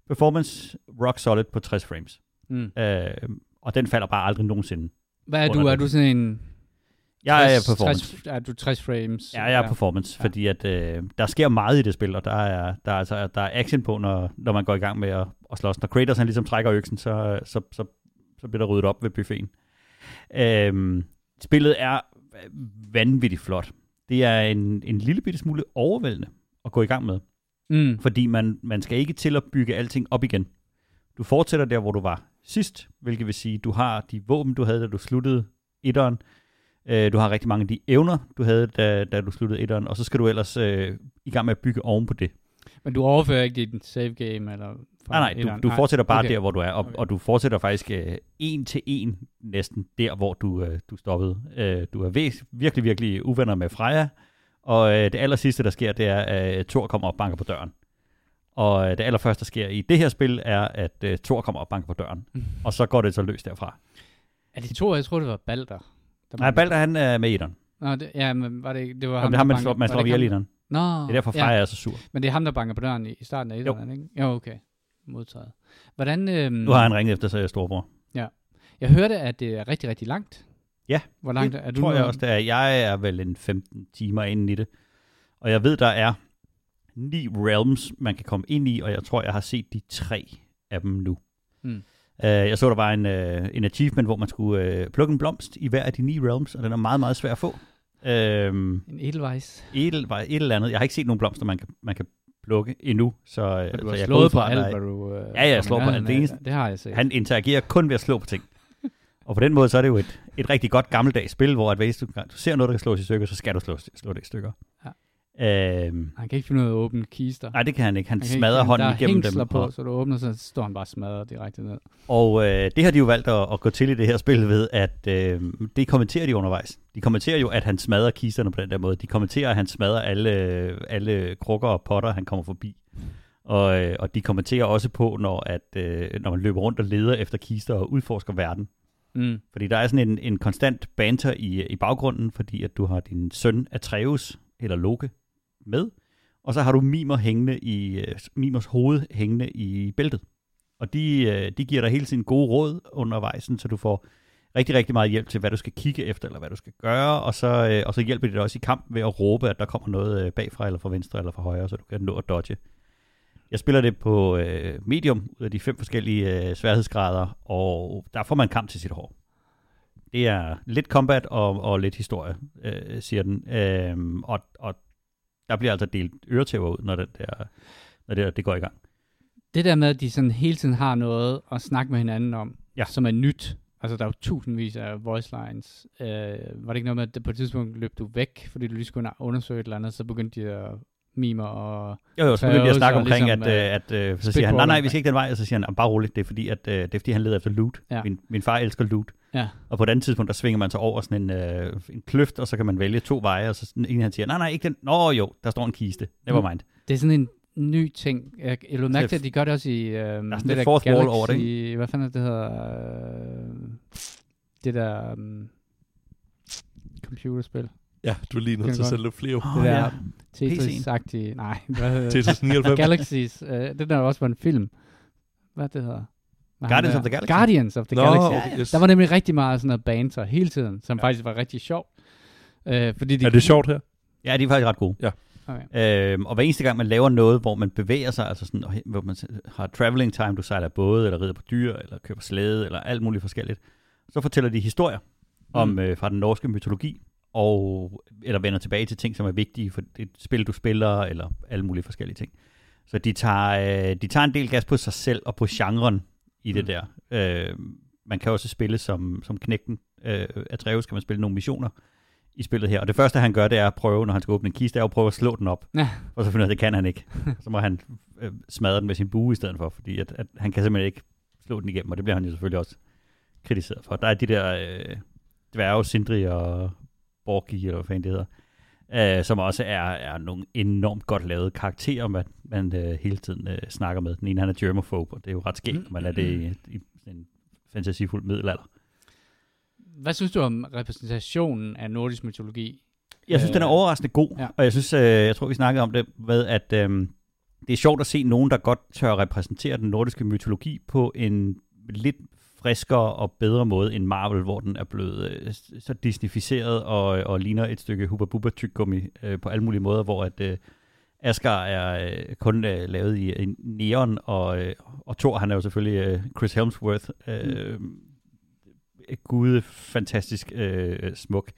Performance, rock solid på 60 frames. Mm. Øh, og den falder bare aldrig nogensinde. Hvad er du? Er du sådan en... Jeg er 60, performance. 60, er du 60 frames? Ja, jeg er performance, Ja. ja. fordi at, øh, der sker meget i det spil, og der er, der er, altså, der er action på, når, når man går i gang med at, at slås. Når Kratos han ligesom trækker øksen, så, så, så, så bliver der ryddet op ved buffeten. Øhm, spillet er vanvittigt flot. Det er en, en lille bitte smule overvældende at gå i gang med, Mm. fordi man, man skal ikke til at bygge alting op igen. Du fortsætter der, hvor du var sidst, hvilket vil sige, du har de våben, du havde, da du sluttede etteren. Øh, du har rigtig mange af de evner, du havde, da, da du sluttede etteren, og så skal du ellers øh, i gang med at bygge oven på det. Men du overfører ikke dit save game? Eller fra Nej, nej, etteren? du, du fortsætter bare okay. der, hvor du er, og, Okay. og du fortsætter faktisk øh, en til en næsten der, hvor du, øh, du stoppede. Øh, du er væs, virkelig, virkelig uvenner med Freja, og øh, det aller sidste, der sker, det er, at øh, Thor kommer og banker på døren. Og øh, det allerførste, der sker i det her spil, er, at øh, Thor kommer og banker på døren. Og så går det så løs derfra. Er det to? Jeg tror det var Balder. Der Nej, Balder han er med i den. Nå, det, ja, men var det. Det var Jamen, ham, det er ham, man slår, man slår ihjel i den. Nå, Det er derfor, Freja ja. er så sur. Men det er ham, der banker på døren i, i starten af etteren, ikke? Jo, okay. Modtaget. Hvordan... Øhm, Nu har han ringet efter sig storbror. Jeg hørte, at det er rigtig, rigtig langt. Ja, Hvor langt det er du? tror jeg nu? også, det er. Jeg er vel en 15 timer inde i det. Og jeg ved, der er ni realms, man kan komme ind i, og jeg tror, jeg har set de tre af dem nu. Mm. Uh, jeg så, der var en, uh, en achievement, hvor man skulle uh, plukke en blomst i hver af de ni realms, og den er meget, meget svær at få. Uh, En Edelweiss. var et eller andet. Jeg har ikke set nogen blomster, man kan, man kan plukke endnu, så, du så har jeg slået på alt, hvad du... Øh, Ja, ja, jeg slår på alt. Det Det har jeg set. Han interagerer kun ved at slå på ting. Og på den måde, så er det jo et, et rigtig godt gammeldags spil, hvor at hvis du, du ser noget, der kan slås i stykker, så skal du slå, slå det i stykker. Ja. Øhm, Han kan ikke finde ud af at åbne kister. nej, det kan han ikke. Han, Han smadrer ikke, hånden igennem dem. på, Og, så du åbner, så står han bare smadret direkte ned. og øh, det har de jo valgt at, at gå til i det her spil ved, at øh, det kommenterer de undervejs. De kommenterer jo, at han smadrer kisterne på den der måde. De kommenterer, at han smadrer alle, alle krukker og potter, han kommer forbi. Og, øh, og de kommenterer også på, når, at, øh, når man løber rundt og leder efter kister og udforsker verden. Mm. Fordi der er sådan en, en konstant banter i, i baggrunden, fordi at du har din søn Atreus, eller Loke, med. Og så har du Mimer hængende i, øh, Mimers hoved hængende i bæltet. Og de, øh, de giver dig hele tiden gode råd undervejs, så du får rigtig, rigtig meget hjælp til, hvad du skal kigge efter, eller hvad du skal gøre. Og så, øh, og så hjælper de dig også i kamp ved at råbe, at der kommer noget bagfra, eller fra venstre, eller fra højre, så du kan nå at dodge. Jeg spiller det på øh, medium, ud af de fem forskellige øh, sværhedsgrader, og der får man kamp til sit hår. Det er lidt combat og, og lidt historie, øh, siger den. Øh, og, og der bliver altså delt øretæver ud, når, det, der, når det, det går i gang. Det der med, at de sådan hele tiden har noget at snakke med hinanden om, Ja. som er nyt. Altså, der er jo tusindvis af voice lines. Øh, var det ikke noget med, at på et tidspunkt løb du væk, fordi du lige skulle undersøge et eller andet, så begyndte de at mimer og... Jo, jo, så begynder de at snakke omkring, ligesom, at, øh, at øh, så siger han, nej, nej, vi skal ikke den vej, og så siger han, "Ah, bare roligt, det er fordi, at, øh, det er fordi han leder efter loot. Ja. Min, min far elsker loot. Ja, Og på et andet tidspunkt, der svinger man sig over sådan en, øh, en kløft, og så kan man vælge to veje, og så sådan, en han siger, nej, nej, ikke den. Nå jo, der står en kiste. Never Mm. mind. det er sådan en ny ting. Jeg, jeg lod mærke til, at de gør det også i... Øh, sådan det lidt der fourth wall Galaxy, over det, Hvad fanden er det hedder? Øh, det der... Um, computerspil. Ja, du er lige nødt til at sætte lidt flere ord. Åh, det der ja. Tetris-agtige... Nej, hvad hedder det? Tetris 99. Galaxies. Øh, det der også var en film. Hvad det hedder? Guardians of the Galaxy. Guardians of the Nå, Galaxy. okay, yes. Der var nemlig rigtig meget sådan noget banter hele tiden, som Ja. ja. faktisk var rigtig sjov. Øh, fordi de Er det sjovt her? Ja, de er faktisk ret gode. Okay. Øhm, og hver eneste gang, man laver noget, hvor man bevæger sig, altså sådan, hvor man har traveling time, du sejler både, eller rider på dyr, eller kører på slæde, eller alt muligt forskelligt, så fortæller de historier om Mm. øh, fra den norske mytologi, og, eller vender tilbage til ting, som er vigtige for det spil, du spiller, eller alle mulige forskellige ting. Så de tager, øh, de tager en del gas på sig selv og på genren i det Mm. der. Øh, man kan også spille som, som knægten øh, Atreus, kan man spille nogle missioner i spillet her. Og det første, han gør, det er at prøve, når han skal åbne en kiste, er at prøve at slå den op. Ja. Og så finder at det kan han ikke. Så må han øh, smadre den med sin bue i stedet for, fordi at, at han kan simpelthen ikke slå den igennem, og det bliver han jo selvfølgelig også kritiseret for. Der er de der øh, dværge, Sindri og Borgi, eller hvad fanden det hedder, øh, som også er, er nogle enormt godt lavede karakterer, man, man øh, hele tiden øh, snakker med. Den ene, han er germophobe, og det er jo ret skægt, når man er det i, i en fantasifuld middelalder. Hvad synes du om repræsentationen af nordisk mytologi? Jeg synes, Øh, den er overraskende god, ja. ja. og jeg synes, øh, jeg tror, vi snakkede om det med, at øh, det er sjovt at se nogen, der godt tør repræsentere den nordiske mytologi på en lidt friskere og bedre måde end Marvel, hvor den er blevet øh, så disnificeret og, og ligner et stykke Hubba Bubba tyggegummi øh, på alle mulige måder, hvor at øh, Asgard er øh, kun øh, lavet i, i neon, og, øh, og Thor, han er jo selvfølgelig øh, Chris Helmsworth, øh, gude fantastisk øh, smuk.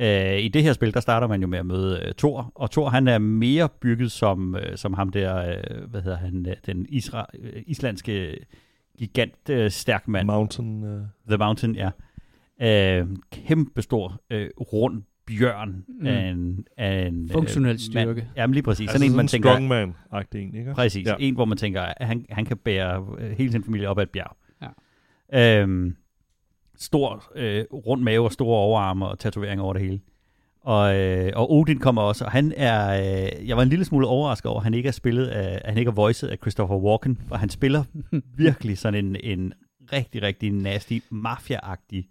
Øh, I det her spil, der starter man jo med at møde øh, Thor, og Thor han er mere bygget som, øh, som ham der, øh, hvad hedder han, øh, den isra, øh, islandske gigant øh, stærk mand. Mountain... Uh... The Mountain, ja. Øh, kæmpestor, øh, rund bjørn Mm. af en... Af en Funktionel mand. styrke. Jamen lige præcis. Altså Sådan en, man tænker... strongman-agtig en, ikke? Præcis. Ja. Ja. En, hvor man tænker, at han, han kan bære øh, hele sin familie op ad et bjerg. Ja. Øhm, stor, øh, rund mave og store overarme og tatoveringer over det hele. Og, øh, og Odin kommer også, og han er, øh, jeg var en lille smule overrasket over, at han ikke er spillet af, at han ikke er voicet af Christopher Walken, for han spiller virkelig sådan en, en rigtig, rigtig nasty, mafia-agtig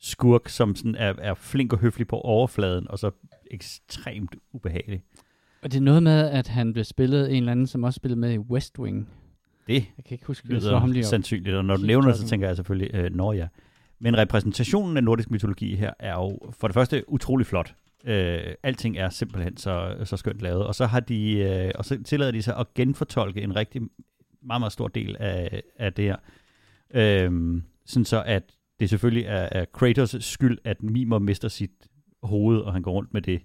skurk, som sådan er, er flink og høflig på overfladen, og så ekstremt ubehagelig. Og det er noget med, at han blev spillet en eller anden, som også spillede med i West Wing. Det Jeg kan ikke huske, jeg så ham lyder lige op. sandsynligt, og når du nævner det, så tænker jeg selvfølgelig, øh, når ja. Men repræsentationen af nordisk mytologi her er jo for det første utrolig flot. Øh, alting er simpelthen så, så skønt lavet. Og så har de, øh, og så tillader de sig at genfortolke en rigtig meget, meget stor del af, af det her. Øh, sådan så, at det selvfølgelig er, er Kratos' skyld, at Mimer mister sit hoved, og han går rundt med det.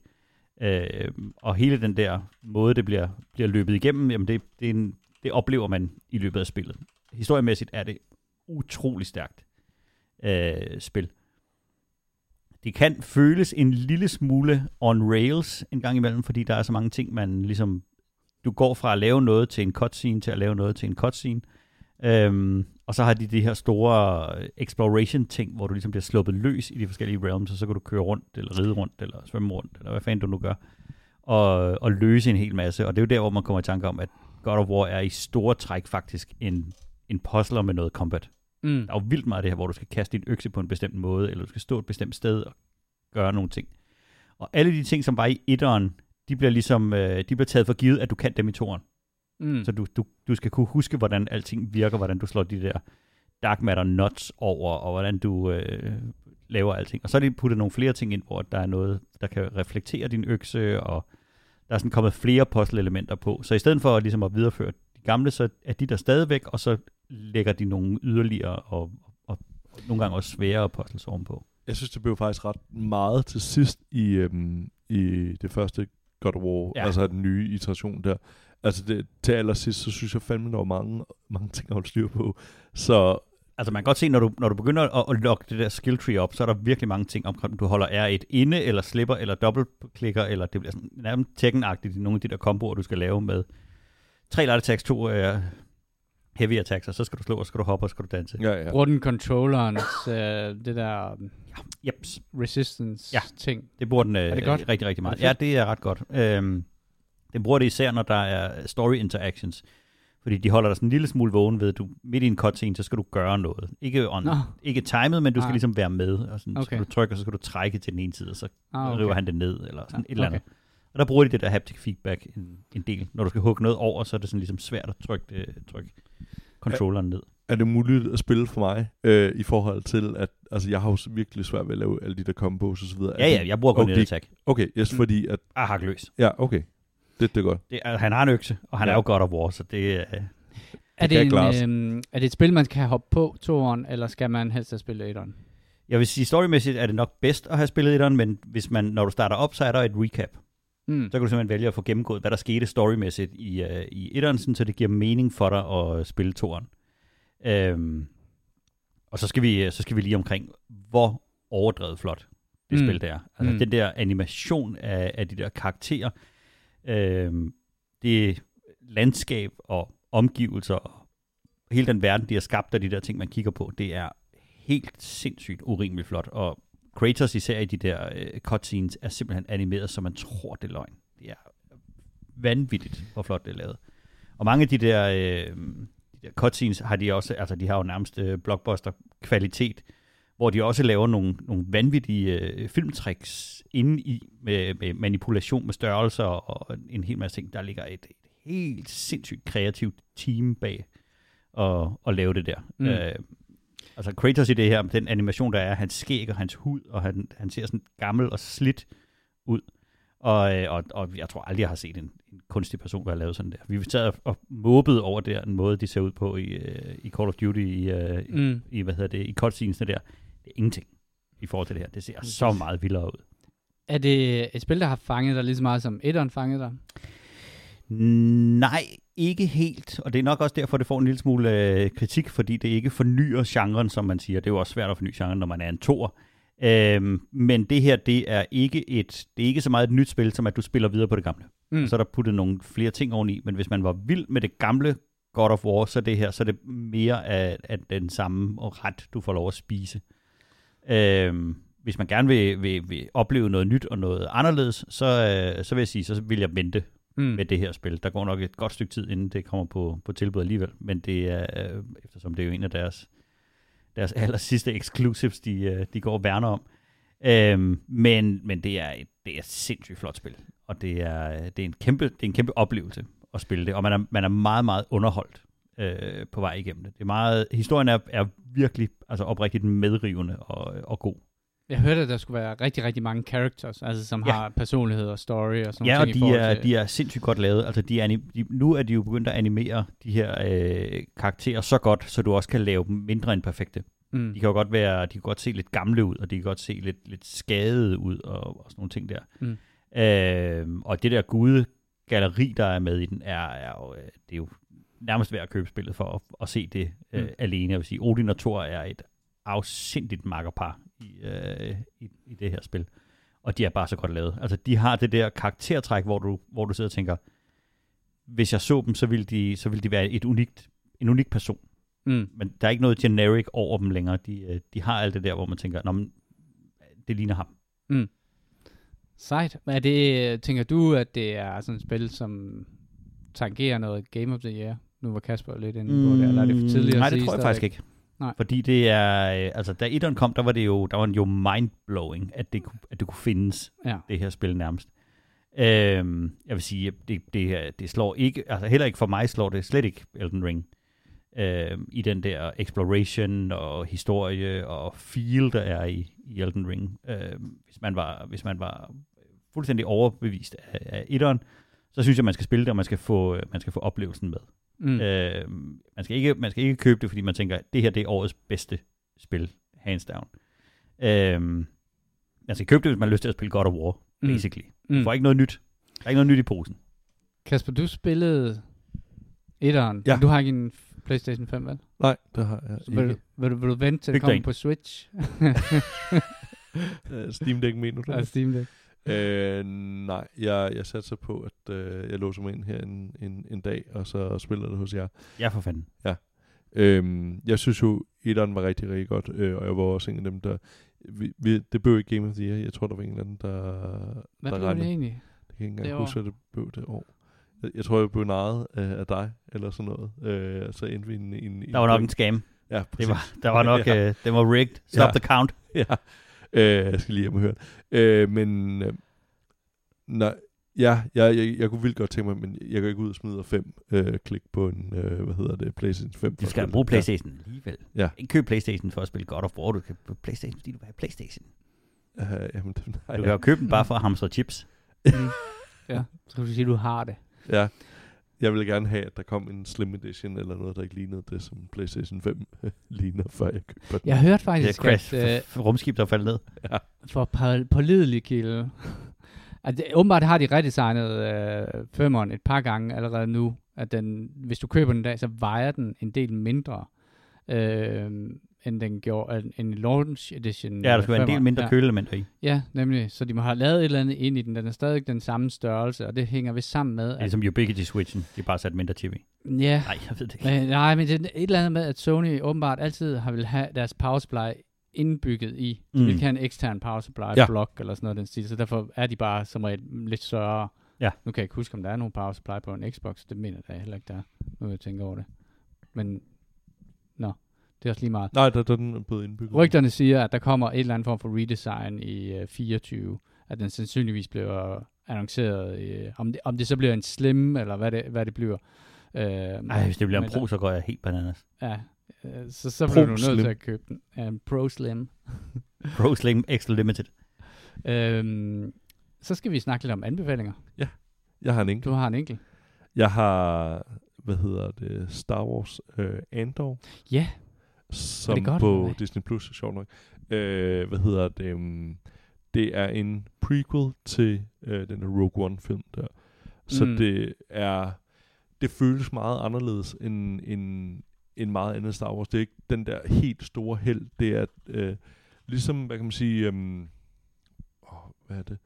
Øh, og hele den der måde, det bliver, bliver løbet igennem, jamen det, det, er en, det oplever man i løbet af spillet. Historiemæssigt er det utrolig stærkt øh, spil. Det kan føles en lille smule on rails en gang imellem, fordi der er så mange ting, man ligesom... Du går fra at lave noget til en cutscene, til at lave noget til en cutscene. Øhm, og så har de de her store øh, exploration-ting, hvor du ligesom bliver sluppet løs i de forskellige realms, og så kan du køre rundt, eller ride rundt, eller svømme rundt, eller hvad fanden du nu gør, og, og løse en hel masse. Og det er jo der, hvor man kommer i tanke om, at God of War er i store træk faktisk en, en puzzler med noget combat. Mm. Der er jo vildt meget af det her, hvor du skal kaste din økse på en bestemt måde, eller du skal stå et bestemt sted og gøre nogle ting. Og alle de ting, som var i etteren, de bliver ligesom øh, de bliver taget for givet, at du kan dem i toeren. Mm. Så du, du, du skal kunne huske, hvordan alting virker, hvordan du slår de der dark matter nuts over, og hvordan du øh, laver alting. Og så er de puttet nogle flere ting ind, hvor der er noget, der kan reflektere din økse, og der er sådan kommet flere puzzle-elementer på. Så i stedet for ligesom at videreføre de gamle, så er de der stadigvæk, og så lægger de nogle yderligere og, og, og nogle gange også sværere puzzles ovenpå. jeg synes, det blev faktisk ret meget til sidst i, øhm, i det første God of War, Ja. altså den nye iteration der. Altså det, til allersidst, så synes jeg fandme, der var mange, mange ting at holde styr på. Så Altså man kan godt se, når du, når du begynder at, at logge det der skill tree op, så er der virkelig mange ting omkring, du holder R1 inde, eller slipper, eller dobbeltklikker, eller det bliver sådan nærmest i nogle af de der komboer, du skal lave med tre attacks, to uh, heavy attacks, og så skal du slå, og så skal du hoppe, og så skal du danse. ja, ja. Bruger den controllerens, øh, det der um, Jeps, resistance Ja. ting. det bruger den øh, Er det godt? rigtig, rigtig Er meget. det Ja, det er ret godt. Øhm, den bruger det især, når der er story interactions, fordi de holder dig sådan en lille smule vågen ved, at du midt i en cutscene, så skal du gøre noget. Ikke, on, ikke timet, men du skal Nej. ligesom være med, og sådan, okay. så skal Okay. du trykke, og så skal du trække til den ene side, og så ah, okay. okay. river han det ned, eller sådan Ja, et eller okay. andet. Og der bruger de det der haptic feedback en, en del. Når du skal hugge noget over, så er det sådan ligesom svært at trykke, det, trykke controlleren ned. er det muligt at spille for mig, øh, i forhold til, at altså, jeg har jo virkelig svært ved at lave alle de der combos og så videre. Ja, ja, jeg bruger kun okay. attack. Okay, yes, Mm. fordi at, Ah, hak løs. ja, okay. Det, det er godt. Det er, han har en økse, og han ja. Er jo God of War, så det er... Er det, en, øhm, er det et spil, man kan hoppe på, toeren, eller skal man helst have spillet etteren? Jeg vil sige, storymæssigt er det nok bedst at have spillet etteren, men hvis man, når du starter op, så er der et recap. Mm. Så kan du simpelthen vælge at få gennemgået, hvad der skete storymæssigt i, uh, i etteren, så det giver mening for dig at spille toeren. Øhm, og så skal, vi, så skal vi lige omkring, hvor overdrevet flot det Mm. spil der er. Altså Mm. den der animation af, af de der karakterer, øhm, det landskab og omgivelser og hele den verden, de har skabt af de der ting, man kigger på, det er helt sindssygt urimeligt flot. Og Kratos især i de der øh, cutscenes er simpelthen animeret, så man tror, det er løgn. Det er vanvittigt, hvor flot det er lavet. Og mange af de der, øh, de der cutscenes har de også, altså de har jo nærmest øh, blockbuster-kvalitet, hvor de også laver nogle, nogle vanvittige øh, filmtricks inde i, med, med manipulation med størrelser og en hel masse ting. Der ligger et, et helt sindssygt kreativt team bag at, at lave det der. Mm. Øh, altså Kratos i det her, den animation, der er, hans skæg og hans hud, og han, han ser sådan gammel og slidt ud. Og, øh, og, og jeg tror aldrig, jeg har set en, en kunstig person, der har lavet sådan der. Vi sad og, og måbede over der, den måde, de ser ud på i, øh, i Call of Duty, i, øh, mm. Mm. i, hvad hedder det, i cutscenesene der. Det er ingenting i forhold til det her. Det ser så meget vildere ud. Er det et spil, der har fanget dig lige så meget som etteren fangede dig? Nej, ikke helt. Og det er nok også derfor, det får en lille smule øh, kritik, fordi det ikke fornyer genren, som man siger. Det er jo også svært at forny genren, når man er en toer. Øhm, men det her, det er ikke et, det er ikke så meget et nyt spil, som at du spiller videre på det gamle. Mm. Så er der puttet nogle flere ting oveni, men hvis man var vild med det gamle God of War, så er det her, så er det mere af, af den samme ret, du får lov at spise. Øhm, hvis man gerne vil, vil, vil opleve noget nyt og noget anderledes, så, øh, så vil jeg sige, så vil jeg vente mm. med det her spil. Der går nok et godt stykke tid, inden det kommer på, på tilbud alligevel, men det er, øh, eftersom det er jo en af deres, deres aller sidste exclusives, de, øh, de går og værner om. Øhm, men, men det er et, det er et sindssygt flot spil, og det er, det er, en, kæmpe, det er en kæmpe oplevelse at spille det, og man er, man er meget, meget underholdt øh, på vej igennem det. det er meget, historien er, er virkelig altså oprigtigt medrivende og, og god. Jeg hørte, at der skulle være rigtig, rigtig mange characters, altså som Ja. har personlighed og story og sådan Ja, nogle og ting i de er, til... de er sindssygt godt lavet. Altså, de er, de, nu er de jo begyndt at animere de her øh, karakterer så godt, så du også kan lave dem mindre end perfekte. mm. De kan jo godt være, de kan godt se lidt gamle ud, og de kan godt se lidt, lidt skadede ud, og, og sådan nogle ting der. Mm. Øh, og det der gude galleri, der er med i den, er, er jo, øh, det er jo nærmest værd at købe spillet for at, at se det øh, Mm. alene. Jeg vil sige, Odin og Thor er et afsindigt makkerpar i, øh, i, i det her spil. Og de er bare så godt lavet. Altså, de har det der karaktertræk, hvor du, hvor du sidder og tænker, hvis jeg så dem, så ville de, så ville de være et unikt, en unik person. Mm. Men der er ikke noget generic over dem længere. De, øh, de har alt det der, hvor man tænker, Nå, men, det ligner ham. Sejt. Er det, tænker du, at det er sådan et spil, som tangerer noget Game of the Year? Nu var Kasper lidt inde på det, eller er det for tidligt at Mm, Nej, det tror jeg stadigvæk? faktisk ikke. Nej. Fordi det er, øh, altså da etteren kom, der var det jo, der var jo mindblowing, at det, at det kunne findes, Ja. det her spil nærmest. Øhm, jeg vil sige, det, det, det slår ikke, altså heller ikke for mig slår det slet ikke Elden Ring. Øhm, I den der exploration og historie og feel, der er i, i Elden Ring. Øhm, hvis, man var, hvis man var fuldstændig overbevist af, af etteren, så synes jeg, man skal spille det, og man skal få, øh, man skal få oplevelsen med. Mm. Øh, man, skal ikke, man skal ikke købe det, fordi man tænker, at det her det er årets bedste spil, hands down. Øhm, man skal købe det, hvis man har lyst til at spille God of War, Mm. basically. Du Mm. får ikke noget nyt. Der er ikke noget nyt i posen. Kasper, du spillede etteren. Ja. men Du har ikke en Playstation 5, vel? Nej, det har jeg Så vil, du, ikke. vil, du, vil du vente til kommer en. på Switch? Øh, Steam Deck mener du? og Steam Deck. Øh, nej, jeg, jeg satser på, at øh, jeg låser mig ind her en, en, en dag, og så spiller det hos jer. Ja, for fanden. Øhm, jeg synes jo, etteren var rigtig, rigtig godt, øh, og jeg var også en af dem, der... Vi, vi, det blev ikke Game of the Year. Jeg tror, der var en eller anden, der... Hvad der blev det regnede- egentlig? Jeg kan ikke engang Det huske, at det blev det år. Jeg, jeg tror, jeg blev narret øh, af dig, eller sådan noget. Øh, så endte vi i en... i en, Der var nok en scam. Ja, Det præcis. var, der var nok, Ja. øh, den var rigged. Stop Ja. the count. ja. Øh, jeg skal lige hjem og høre det. øh, Men... Øh, nej, ja, jeg, jeg, jeg kunne vildt godt tænke mig, men jeg kan ikke ud og smide fem øh, klik på en, øh, hvad hedder det, PlayStation 5. Du skal bruge Playstation alligevel. Ja. Ikke købe Playstation for at spille God of War. Du kan købe Playstation, fordi du vil have Playstation. Ja, øh, jamen, nej, Du kan jo købe den bare for at hamstre chips. Mm. ja, så kan du sige, at du har det. Ja. Jeg ville gerne have, at der kom en Slim Edition eller noget, der ikke lignede det, som PlayStation 5 ligner, før jeg køber den. Jeg hørte faktisk, crash at øh, rumskib, der er faldet ned. Ja. for på, pålidelig kilde, at det, åbenbart har de redesignet øh, firmaen et par gange allerede nu, at den, hvis du køber den i dag, så vejer den en del mindre, øh, end den gjorde, end en launch edition. Ja, der skal være en del mindre ja. køleelementer i. Ja, nemlig. Så de må have lavet et eller andet ind i den. Den er stadig den samme størrelse, og det hænger ved sammen med, er at, som Ubiquity Switchen. De har bare sat mindre chip i. ja, Nej, jeg ved det ikke. Øh, nej, men det er et eller andet med, at Sony åbenbart altid har vil have deres power supply indbygget i. De Mm. vil have en ekstern power supply Ja. block eller sådan noget den stil, så derfor er de bare som regel lidt større. Ja. Nu kan jeg ikke huske, om der er nogen power supply på en Xbox. Det mener jeg heller ikke, der er. Nu jeg tænke over det. Men, nå, det er også lige meget. Nej, der, der er den blevet indbygget. Rygterne siger, at der kommer et eller andet form for redesign i uh, 24, at den sandsynligvis bliver annonceret. I, om, det, om det så bliver en slim, eller hvad det, hvad det bliver. Uh, Ej, hvis det bliver en pro, så går jeg helt bananas. Ja, øh, så, så Pro bliver du nødt Slim. til at købe den. Ja, en Pro Slim. Pro Slim Extra Limited. Øhm, så skal vi snakke lidt om anbefalinger. Jeg har en enkelt. Du har en enkelt. Jeg har, hvad hedder det, Star Wars øh, Andor. Ja. Som godt, på hvad? Disney Plus, sjovt nok. Øh, hvad hedder det? Um, det er en prequel til øh, den der Rogue One film der. Så Mm. det er, det føles meget anderledes end, end, end meget andet Star Wars. Det er ikke den der helt store held. Det er øh, ligesom, hvad kan man sige, um, åh, hvad er det?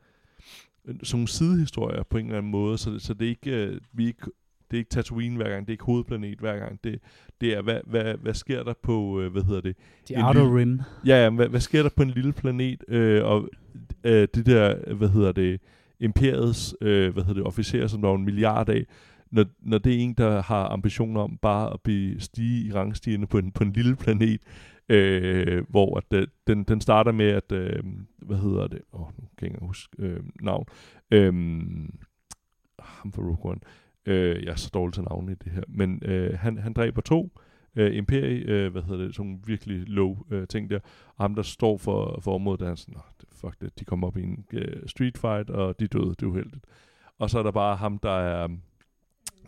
Sådan nogle sidehistorier på en eller anden måde, så, det- så det er ikke, øh, vi er ikke det er ikke Tatooine hver gang, det er ikke hovedplanet hver gang. Det, det er, hvad, hvad, hvad sker der på, øh, hvad hedder det? The En Outer lille- Rim. Ja, ja, hvad, hvad sker der på en lille planet, øh, og øh, det der, hvad hedder det, imperiets, øh, hvad hedder det, officerer, som der er en milliard af, når, når det er en, der har ambitioner om bare at blive stige i rangstigende på en, på en lille planet, øh, hvor at, øh, den, den starter med, at, øh, hvad hedder det, åh, oh, nu kan jeg ikke huske øh, navn, øh, ham for Rogue One, øh, jeg er så dårlig til navne i det her, men øh, han, han dræber to, øh, Imperi, øh, hvad hedder det, sådan nogle virkelig low øh, ting der, og ham, der står for, for området, der er sådan, "Nå, det, fuck det, de kommer op i en øh, street fight, og de døde, det er uheldigt. Og så er der bare ham, der er,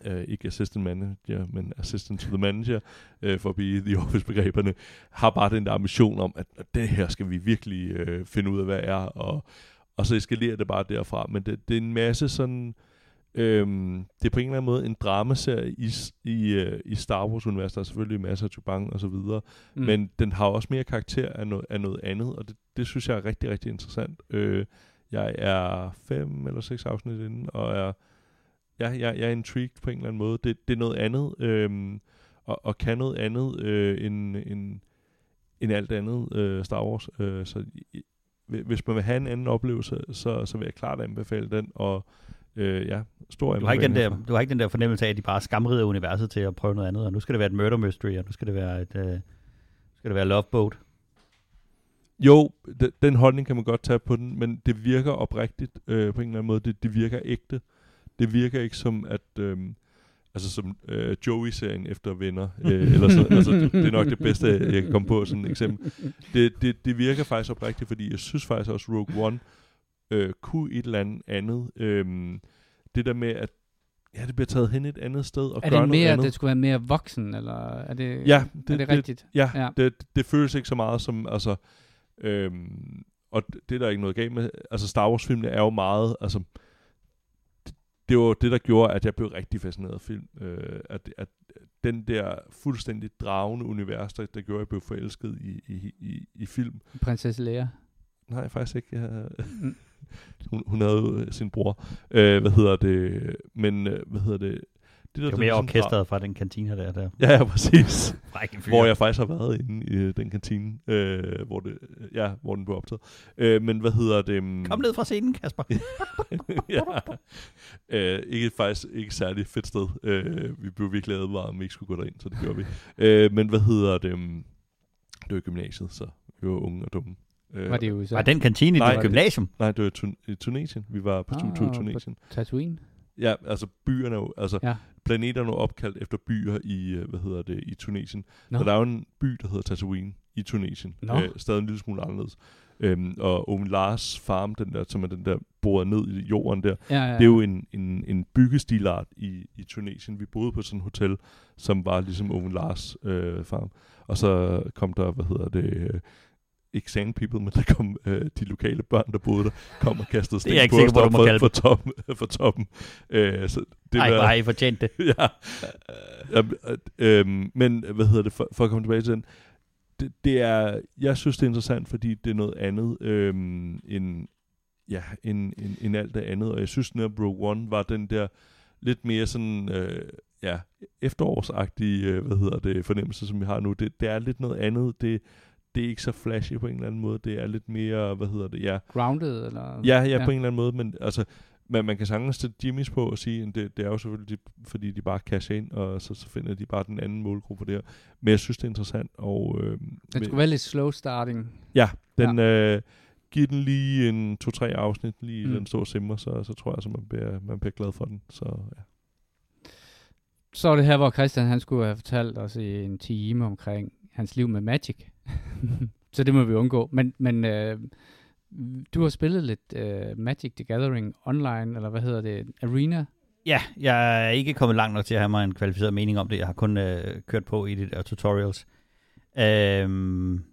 øh, ikke assistant manager, men assistant to the manager, øh, for at blive The Office-begreberne, har bare den der ambition om, at, at det her skal vi virkelig øh, finde ud af, hvad er, og, og så eskalerer det bare derfra. Men det, det er en masse sådan, Øhm, det er på en eller anden måde en dramaserie i, i, øh, i Star Wars-universet. Der er selvfølgelig masser af Chewbacca og så videre. Mm. Men den har også mere karakter af noget, af noget andet, og det, det synes jeg er rigtig, rigtig interessant. Øh, jeg er fem eller seks afsnit inde, og er, ja, jeg, jeg er intrigued på en eller anden måde. Det, det er noget andet, øh, og, og kan noget andet øh, end, end, end alt andet øh, Star Wars. Øh, så hvis man vil have en anden oplevelse, så, så vil jeg klart anbefale den, og øh, ja, stor Du har, ikke den der, du har ikke den der fornemmelse af, at de bare skamrider universet til at prøve noget andet, og nu skal det være et murder mystery, og nu skal det være et, øh, skal det være Love Boat. Jo, de, den holdning kan man godt tage på den, men det virker oprigtigt øh, på en eller anden måde. Det, det virker ægte. Det virker ikke som, at... Øh, altså som øh, Joey-serien efter Venner. Øh, eller så, altså, det er nok det bedste, jeg kan komme på sådan et eksempel. Det, det, det virker faktisk oprigtigt, fordi jeg synes faktisk også, Rogue One øh, kunne et eller andet andet. Øh, det der med, at ja, det bliver taget hen et andet sted og er gør det noget mere, andet. det skulle være mere voksen, eller er det, Ja, er det rigtigt? Ja, Ja. Det, det føles ikke så meget som, altså, Øhm, og det det er der ikke noget galt med. Altså Star Wars-filmene er jo meget, altså, det, det var det, der gjorde, at jeg blev rigtig fascineret af film. Øh, at, at den der fuldstændig dragende univers, der, der gjorde, at jeg blev forelsket i, i, i, i film. Prinsesse Leia. Nej, faktisk ikke. Jeg, Mm. Hun, hun havde jo sin bror. Øh, hvad hedder det? Men, øh, hvad hedder det? Det, Det var der mere orkestret fra den kantine der. der. Ja, ja, præcis. Hvor jeg faktisk har været inde i øh, den kantine, øh, hvor, det, ja, hvor den blev optaget. Øh, men hvad hedder det? mm, Kom ned fra scenen, Kasper. ja. øh, ikke faktisk ikke særlig fedt sted. Øh, vi blev virkelig advaret, om vi ikke skulle gå derind, så det gjorde vi. Øh, men hvad hedder det? mm, Det var gymnasiet, så vi var unge og dumme. Øh, Var det jo så Var den kantine i dit gymnasium? Nej, det var i Tun- i Tunesien. Vi var på Ah, studietur i på- Tunesien. Tatooine? Ja, altså byerne er jo, altså Ja. planeterne er opkaldt efter byer i, øh, hvad hedder det, i Tunesien. Nå. Så der er jo en by, der hedder Tatooine i Tunesien. Nå. Øh, stadig en lille smule anderledes. Øhm, og Owen Lars farm, den der, som er den der boret ned i jorden der, Ja, ja. det er jo en, en, en byggestilart i, i Tunesien. Vi boede på sådan et hotel, som var ligesom Owen Lars øh, farm. Og så kom der, hvad hedder det, øh, ikke sand people, men der kom øh, de lokale børn, der boede der, kom og kastede sten på sikker os for, for, toppen, for toppen. Øh, så det Ej, var, hvor har I fortjent det. ja. ja øh, men hvad hedder det, for, for at komme tilbage til den, det, det er, jeg synes, det er interessant, fordi det er noget andet øh, end, ja, end, end, end alt det andet, og jeg synes netop Rogue One var den der lidt mere sådan, øh, ja, efterårsagtige, øh, hvad hedder det, fornemmelse, som vi har nu. Det, det er lidt noget andet, det, det er ikke så flashy på en eller anden måde, det er lidt mere, hvad hedder det, ja, Grounded, eller? Ja, ja, ja, på en eller anden måde, men altså, man, man kan sagtens sætte Jimmys på og sige, at det, det er jo selvfølgelig, de, fordi de bare casher ind, og så, så finder de bare den anden målgruppe der. Men jeg synes, det er interessant, og øh, med- skulle være lidt slow starting. ja, den, ja. Øh, giver den lige en to-tre afsnit, lige Mm. mm. den store simmer, så, så tror jeg, at man bliver, man bliver glad for den. Så ja. Så er det her, hvor Christian han skulle have fortalt os i en time omkring hans liv med Magic. så det må vi undgå. Men, men øh, du har spillet lidt øh, Magic the Gathering online, eller hvad hedder det? Arena? Ja, jeg er ikke kommet langt nok til at have mig en kvalificeret mening om det. Jeg har kun øh, kørt på i de der tutorials. Øhm,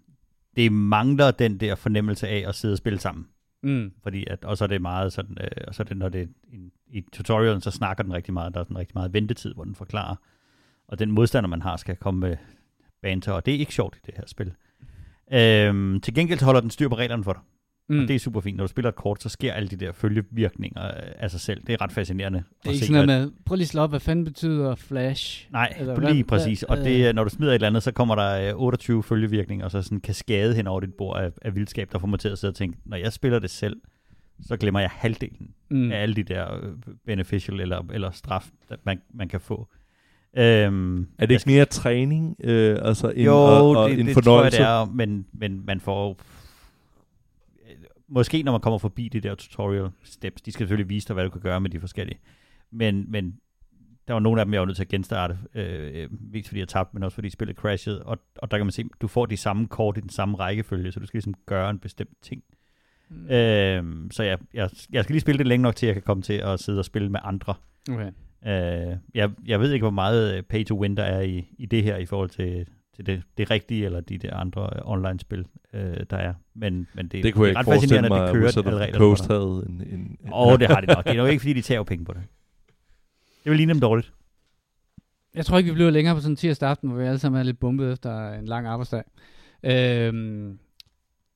det mangler den der fornemmelse af at sidde og spille sammen. Mm. Fordi at, og så er det meget sådan, øh, og så er det, når det en, i tutorialen, så snakker den rigtig meget. Der er sådan rigtig meget ventetid, hvor den forklarer. Og den modstander, man har, skal komme med banter, og det er ikke sjovt i det her spil. Øhm, til gengæld holder den styr på reglerne for dig. Mm. Og det er super fint. Når du spiller et kort, så sker alle de der følgevirkninger øh, af sig selv. Det er ret fascinerende. det at er ikke se, sådan noget med, prøv lige at slå op, hvad fanden betyder flash? Nej, Eller lige hvad- præcis. Og øh, det, er, når du smider et eller andet, så kommer der øh, 28 følgevirkninger, og så sådan en kaskade hen over dit bord af, af vildskab, der får mig til at sidde og tænke, når jeg spiller det selv, så glemmer jeg halvdelen Mm. af alle de der øh, beneficial eller, eller straf, man, man kan få. Øhm, Er det ikke mere træning, øh, altså en, jo, og, og det, en det fornøjelse? tror jeg, det er, men, men man får... Måske når man kommer forbi de der tutorial steps, de skal selvfølgelig vise dig, hvad du kan gøre med de forskellige. Men, men der var nogle af dem, jeg var nødt til at genstarte, øh, mest fordi jeg tabte, men også fordi spillet crashede. Og, og der kan man se, du får de samme kort i den samme rækkefølge, så du skal ligesom gøre en bestemt ting. Mm. Øh, så jeg, jeg, jeg skal lige spille det længe nok til, at jeg kan komme til at sidde og spille med andre. Okay. Øh, jeg, jeg ved ikke, hvor meget øh, pay to win der er i, i det her i forhold til, til det, det rigtige, eller de der andre øh, online-spil, øh, der er. Men, men det, Det kunne det jeg er ikke ret forestille fascinerende, mig, at det kører Wizard of the Coast havde en... en, en Åh, oh, det har de nok. Det er nok ikke, fordi de tager jo penge på det. Det vil ligne dem dårligt. Jeg tror ikke, vi bliver længere på sådan en tirsdag aften, hvor vi alle sammen er lidt bumpet efter en lang arbejdsdag. Øhm,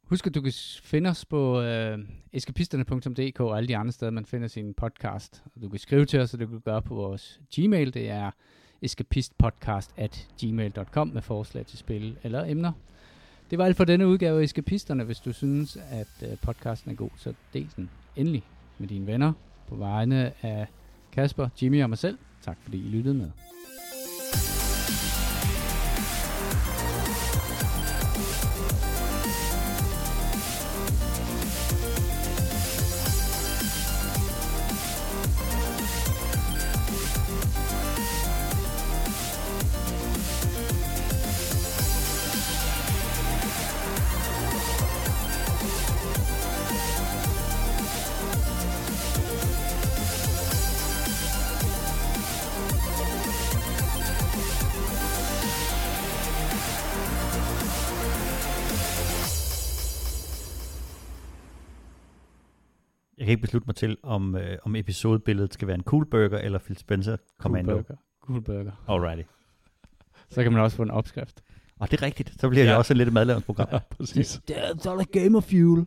husk, at du kan finde os på øh, eskapisterne.dk og alle de andre steder, man finder sin podcast. Og du kan skrive til os, og du kan gøre på vores Gmail. Det er eskapistpodcast at gmail.com med forslag til spil eller emner. Det var alt for denne udgave af Eskapisterne. Hvis du synes, at øh, podcasten er god, så del den endelig med dine venner på vegne af Kasper, Jimmy og mig selv. Tak fordi I lyttede med. Ikke beslutte mig til, om, øh, om episodebilledet skal være en cool burger eller Phil Spencer Commando. Cool burger. Cool burger. Alrighty. Så kan man også få en opskrift. Og det er rigtigt. Så bliver det Ja. også lidt et madlavningsprogram. Ja, præcis. Det er så er der gamer fuel.